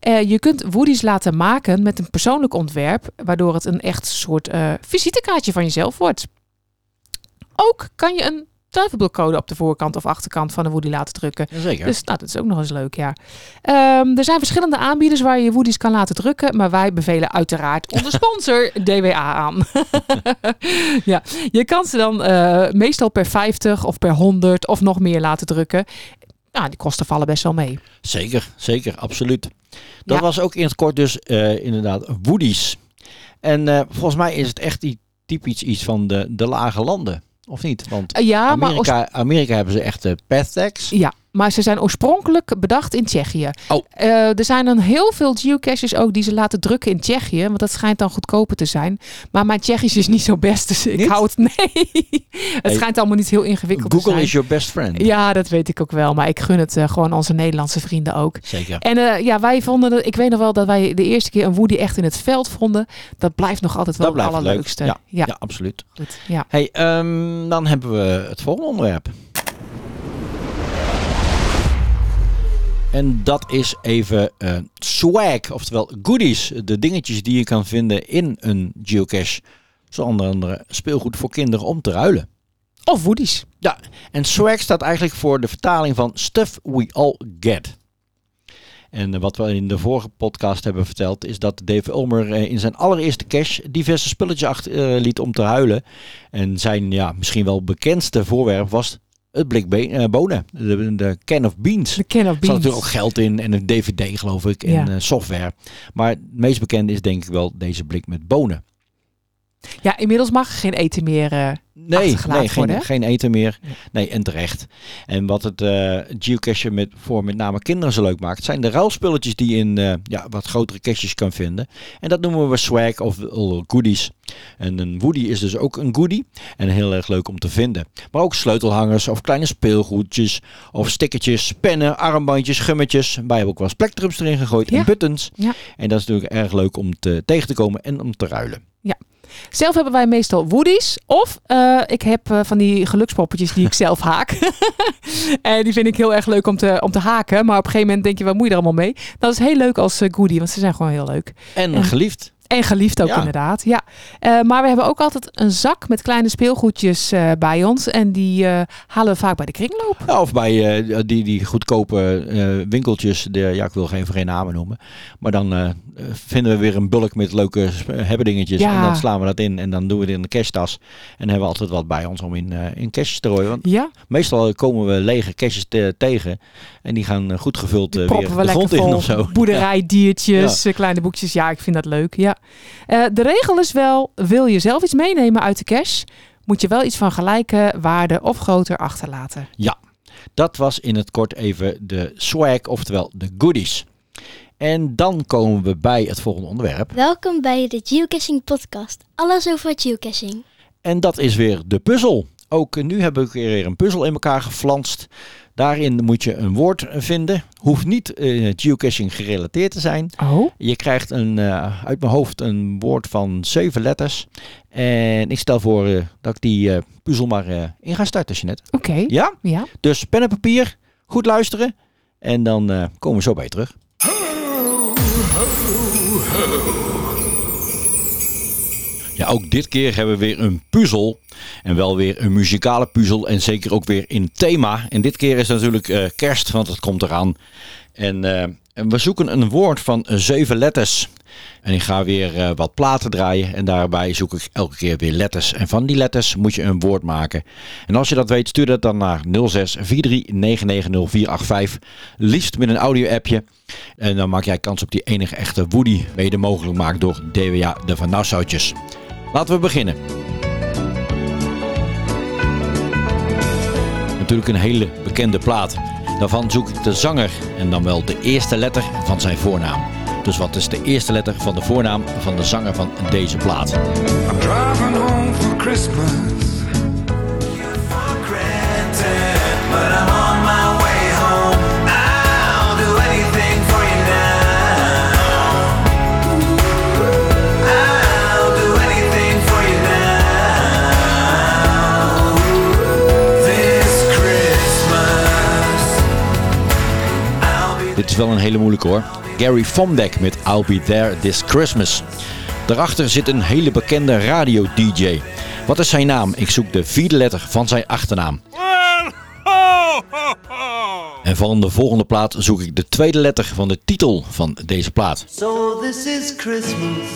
Eh, je kunt woodies laten maken met een persoonlijk ontwerp, waardoor het een echt soort eh, visitekaartje van jezelf wordt. Ook kan je een travelbookcode op de voorkant of achterkant van een woodie laten drukken. Jazeker. Dus nou, dat is ook nog eens leuk, ja. Ehm, er zijn verschillende aanbieders waar je woodies kan laten drukken, maar wij bevelen uiteraard onze sponsor DWA aan. ja, je kan ze dan eh, meestal per 50 of per 100 of nog meer laten drukken. Nou, die kosten vallen best wel mee. Zeker, zeker, absoluut. Dat Ja. was ook in het kort dus eh, inderdaad woodies. En eh, volgens mij is het echt die typisch iets van de, de lage landen. Of niet? Want Eh, ja, maar Amerika, Amerika hebben ze echt de path tags. Ja, maar ze zijn oorspronkelijk bedacht in Tsjechië. Oh. Eh, er zijn dan heel veel geocaches ook die ze laten drukken in Tsjechië. Want dat schijnt dan goedkoper te zijn. Maar mijn Tsjechisch is niet zo best. Dus ik hou het... Nee. het Hey, schijnt allemaal niet heel ingewikkeld te Google zijn. is your best friend. Ja, dat weet ik ook wel. Maar ik gun het eh, gewoon onze Nederlandse vrienden ook. Zeker. En eh, ja, wij vonden. Ik weet nog wel dat wij de eerste keer een Woody echt in het veld vonden. Dat blijft nog altijd wel het leuk. allerleukste. Ja, ja. ja, absoluut. Goed, ja. Hey, ehm, dan hebben we het volgende onderwerp. En dat is even eh, swag, oftewel goodies. De dingetjes die je kan vinden in een geocache. Zo onder andere speelgoed voor kinderen om te ruilen. Of woodies. Ja, en swag staat eigenlijk voor de vertaling van stuff we all get. En wat we in de vorige podcast hebben verteld, is dat Dave Ulmer eh, in zijn allereerste cache diverse spulletjes achter eh, liet om te huilen. En zijn ja, misschien wel bekendste voorwerp was het blik eh, bonen, de, de can of beans. De can of Er zat beans. natuurlijk ook geld in en een dvd geloof ik en Ja. eh, software. Maar het meest bekende is denk ik wel deze blik met bonen. Ja, inmiddels mag er geen eten meer eh, Nee, nee geen, worden. geen eten meer. Nee, en terecht. En wat het geocachen met, voor met name kinderen zo leuk maakt, zijn de ruilspulletjes die je in eh, ja, wat grotere caches kan vinden. En dat noemen we swag of goodies. En een woody is dus ook een goodie. En heel erg leuk om te vinden. Maar ook sleutelhangers of kleine speelgoedjes of stickertjes, pennen, armbandjes, gummetjes. Wij hebben ook wel spectrums erin gegooid en buttons. Ja. En dat is natuurlijk erg leuk om te, tegen te komen en om te ruilen. Zelf hebben wij meestal woodies. Of eh, ik heb eh, van die gelukspoppetjes die ik zelf haak. en die vind ik heel erg leuk om te, om te haken. Maar op een gegeven moment denk je, wat moet je er allemaal mee? Dat is heel leuk als eh, goodie, want ze zijn gewoon heel leuk. En geliefd. En geliefd ook Ja. inderdaad, ja. Eh, maar we hebben ook altijd een zak met kleine speelgoedjes eh, bij ons. En die eh, halen we vaak bij de kringloop. Ja, of bij die, die goedkope winkeltjes. De, ja, ik wil geen, geen namen noemen. Maar dan vinden we weer een bulk met leuke hebbedingetjes. Ja. En dan slaan we dat in. En dan doen we het in de cashtas. En hebben we altijd wat bij ons om in, in caches te rooien. Want Ja. meestal komen we lege caches te- tegen. En die gaan goed gevuld weer we de grond in of zo. Boerderijdiertjes, kleine boekjes. Ja, ik vind dat leuk. Ja. Eh, de regel is wel, wil je zelf iets meenemen uit de cash, moet je wel iets van gelijke waarde of groter achterlaten. Ja, dat was in het kort even de swag, oftewel de goodies. En dan komen we bij het volgende onderwerp. Welkom bij de Geocaching Podcast. Alles over geocaching. En dat is weer de puzzel. Ook nu heb ik weer een puzzel in elkaar geflanst. Daarin moet je een woord vinden. Hoeft niet eh, geocaching gerelateerd te zijn. Oh. Je krijgt een, eh, uit mijn hoofd een woord van zeven letters. En ik stel voor eh, dat ik die eh, puzzel maar eh, in ga starten, Jeanette. Oké. Ja? Ja. Dus pen en papier, goed luisteren. En dan eh, komen we zo bij je terug. Ja, ook dit keer hebben we weer een puzzel. En wel weer een muzikale puzzel. En zeker ook weer in thema. En dit keer is natuurlijk eh, kerst, want het komt eraan. En, eh, en we zoeken een woord van zeven letters. En ik ga weer eh, wat platen draaien. En daarbij zoek ik elke keer weer letters. En van die letters moet je een woord maken. En als je dat weet, stuur dat dan naar 06 43 99 0485. Liefst met een audio-appje. En dan maak jij kans op die enige echte Woody. Mede mogelijk gemaakt door DWA de Van Nassautjes. Laten we beginnen. Natuurlijk een hele bekende plaat. Daarvan zoek ik de zanger en dan wel de eerste letter van zijn voornaam. Dus wat is de eerste letter van de voornaam van de zanger van deze plaat? Is wel een hele moeilijke hoor. Gary Vomdek met I'll Be There This Christmas. Daarachter zit een hele bekende radio-dj. Wat is zijn naam? Ik zoek de vierde letter van zijn achternaam. En van de volgende plaat zoek ik de tweede letter van de titel van deze plaat. So this is Christmas.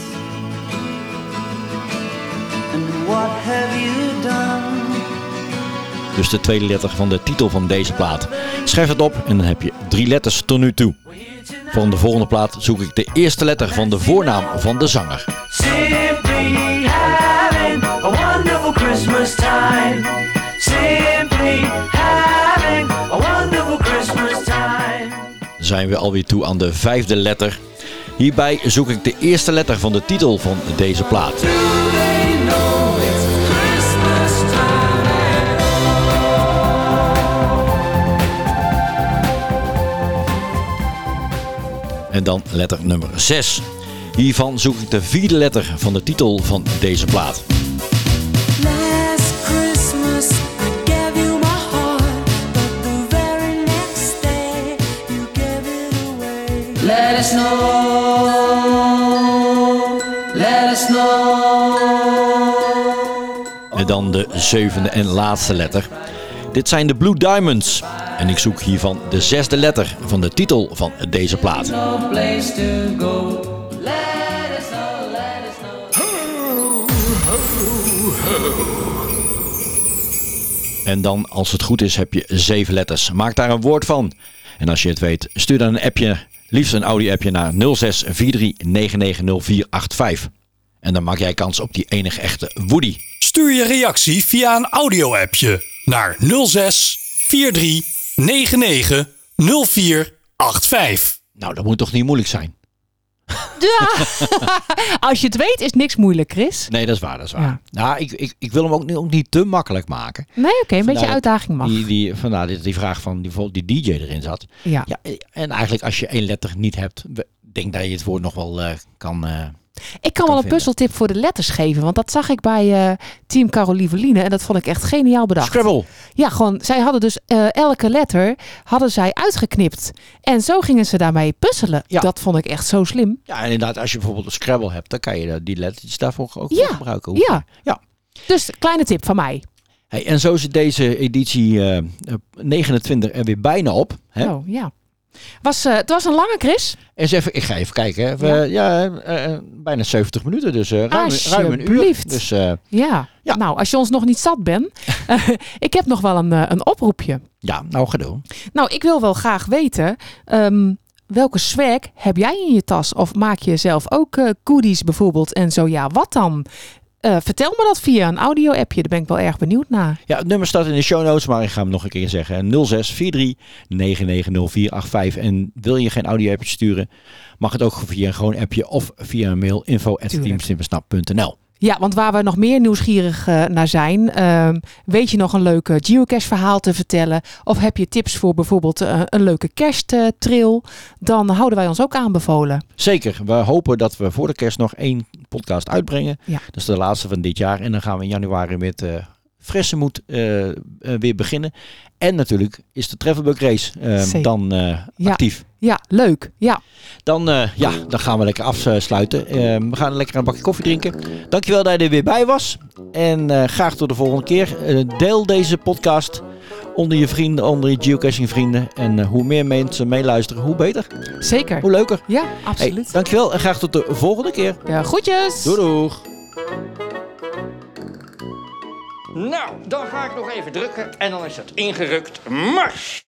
And what have you done? Dus de tweede letter van de titel van deze plaat. Schrijf het op en dan heb je drie letters tot nu toe. Van de volgende plaat zoek ik de eerste letter van de voornaam van de zanger. Simply having a wonderful Christmas time. Simply having a wonderful Christmas time. Zijn we alweer toe aan de vijfde letter. Hierbij zoek ik de eerste letter van de titel van deze plaat. En dan letter nummer 6. Hiervan zoek ik de vierde letter van de titel van deze plaat. Last Christmas I gave you my heart, but the very next day you gave it away. Let us know, let us know. En dan de zevende en laatste letter. Dit zijn de Blue Diamonds. En ik zoek hiervan de zesde letter van de titel van deze plaat. En dan, als het goed is, heb je zeven letters. Maak daar een woord van. En als je het weet, stuur dan een appje, liefst een audio-appje naar 06 43 990485. En dan maak jij kans op die enige echte Woody. Stuur je reactie via een audio-appje naar 06 43 99 04 85. Nou, dat moet toch niet moeilijk zijn? Ja. Als je het weet, is niks moeilijk, Chris. Nee, dat is waar, dat is waar. Nou, ik, ik, ik wil hem ook niet, ook niet te makkelijk maken. Nee, oké, een beetje uitdaging mag. Die, die, vandaar die, die vraag van die, die DJ erin zat. Ja. En eigenlijk als je één letter niet hebt, denk dat je het woord nog wel eh, kan... eh, Ik kan wel een vinden. puzzeltip voor de letters geven, want dat zag ik bij eh, Team Carolieveline en dat vond ik echt geniaal bedacht. Scrabble. Ja, gewoon, zij hadden dus eh, elke letter hadden zij uitgeknipt. En zo gingen ze daarmee puzzelen. Dat vond ik echt zo slim. Ja, en inderdaad, als je bijvoorbeeld een Scrabble hebt, dan kan je dat- die lettertjes daarvoor ook Ja, gebruiken. ja. ja. Dus kleine tip van mij. Hey, en zo zit deze editie eh, eh, 29 er weer bijna op. Hè? Oh, ja. Was, eh, het was een lange, Chris. Eens even, ik ga even kijken. Hè. We, ja, eh, eh, bijna 70 minuten, dus eh, ruim, ruim een uur. Dus eh, Ja. Nou, als je ons nog niet zat bent, ik heb nog wel een, een oproepje. ja, nou ga doen. Nou, ik wil wel graag weten, ehm, welke swag heb jij in je tas? Of maak je zelf ook goodies bijvoorbeeld? En zo ja, wat dan? Eh, vertel me dat via een audio-appje. Daar ben ik wel erg benieuwd naar. Ja, het nummer staat in de show notes, maar ik ga hem nog een keer zeggen. 0643 990485. En wil je geen audio appje sturen, mag het ook via een gewoon appje of via een mail info Ja, want waar we nog meer nieuwsgierig eh, naar zijn, ehm, weet je nog een leuke geocache verhaal te vertellen? Of heb je tips voor bijvoorbeeld eh, een leuke kersttrail? Dan houden wij ons ook aanbevolen. Zeker. We hopen dat we voor de kerst nog één podcast uitbrengen. Ja. Dat is de laatste van dit jaar. En dan gaan we in januari met eh frisse moed eh, eh, weer beginnen. En natuurlijk is de Travelbug Race eh, dan Ja. actief. Ja, leuk. Ja. Dan, ja, dan gaan we lekker afsluiten. We gaan lekker een bakje koffie drinken. Dankjewel dat je er weer bij was. En graag tot de volgende keer. Deel deze podcast onder je vrienden, onder je geocaching vrienden. En hoe meer mensen meeluisteren, hoe beter. Zeker. Hoe leuker. Ja, absoluut. Hey, dankjewel en graag tot de volgende keer. Ja, groetjes. Doei doeg. Nou, dan ga ik nog even drukken en dan is het ingerukt. Mars!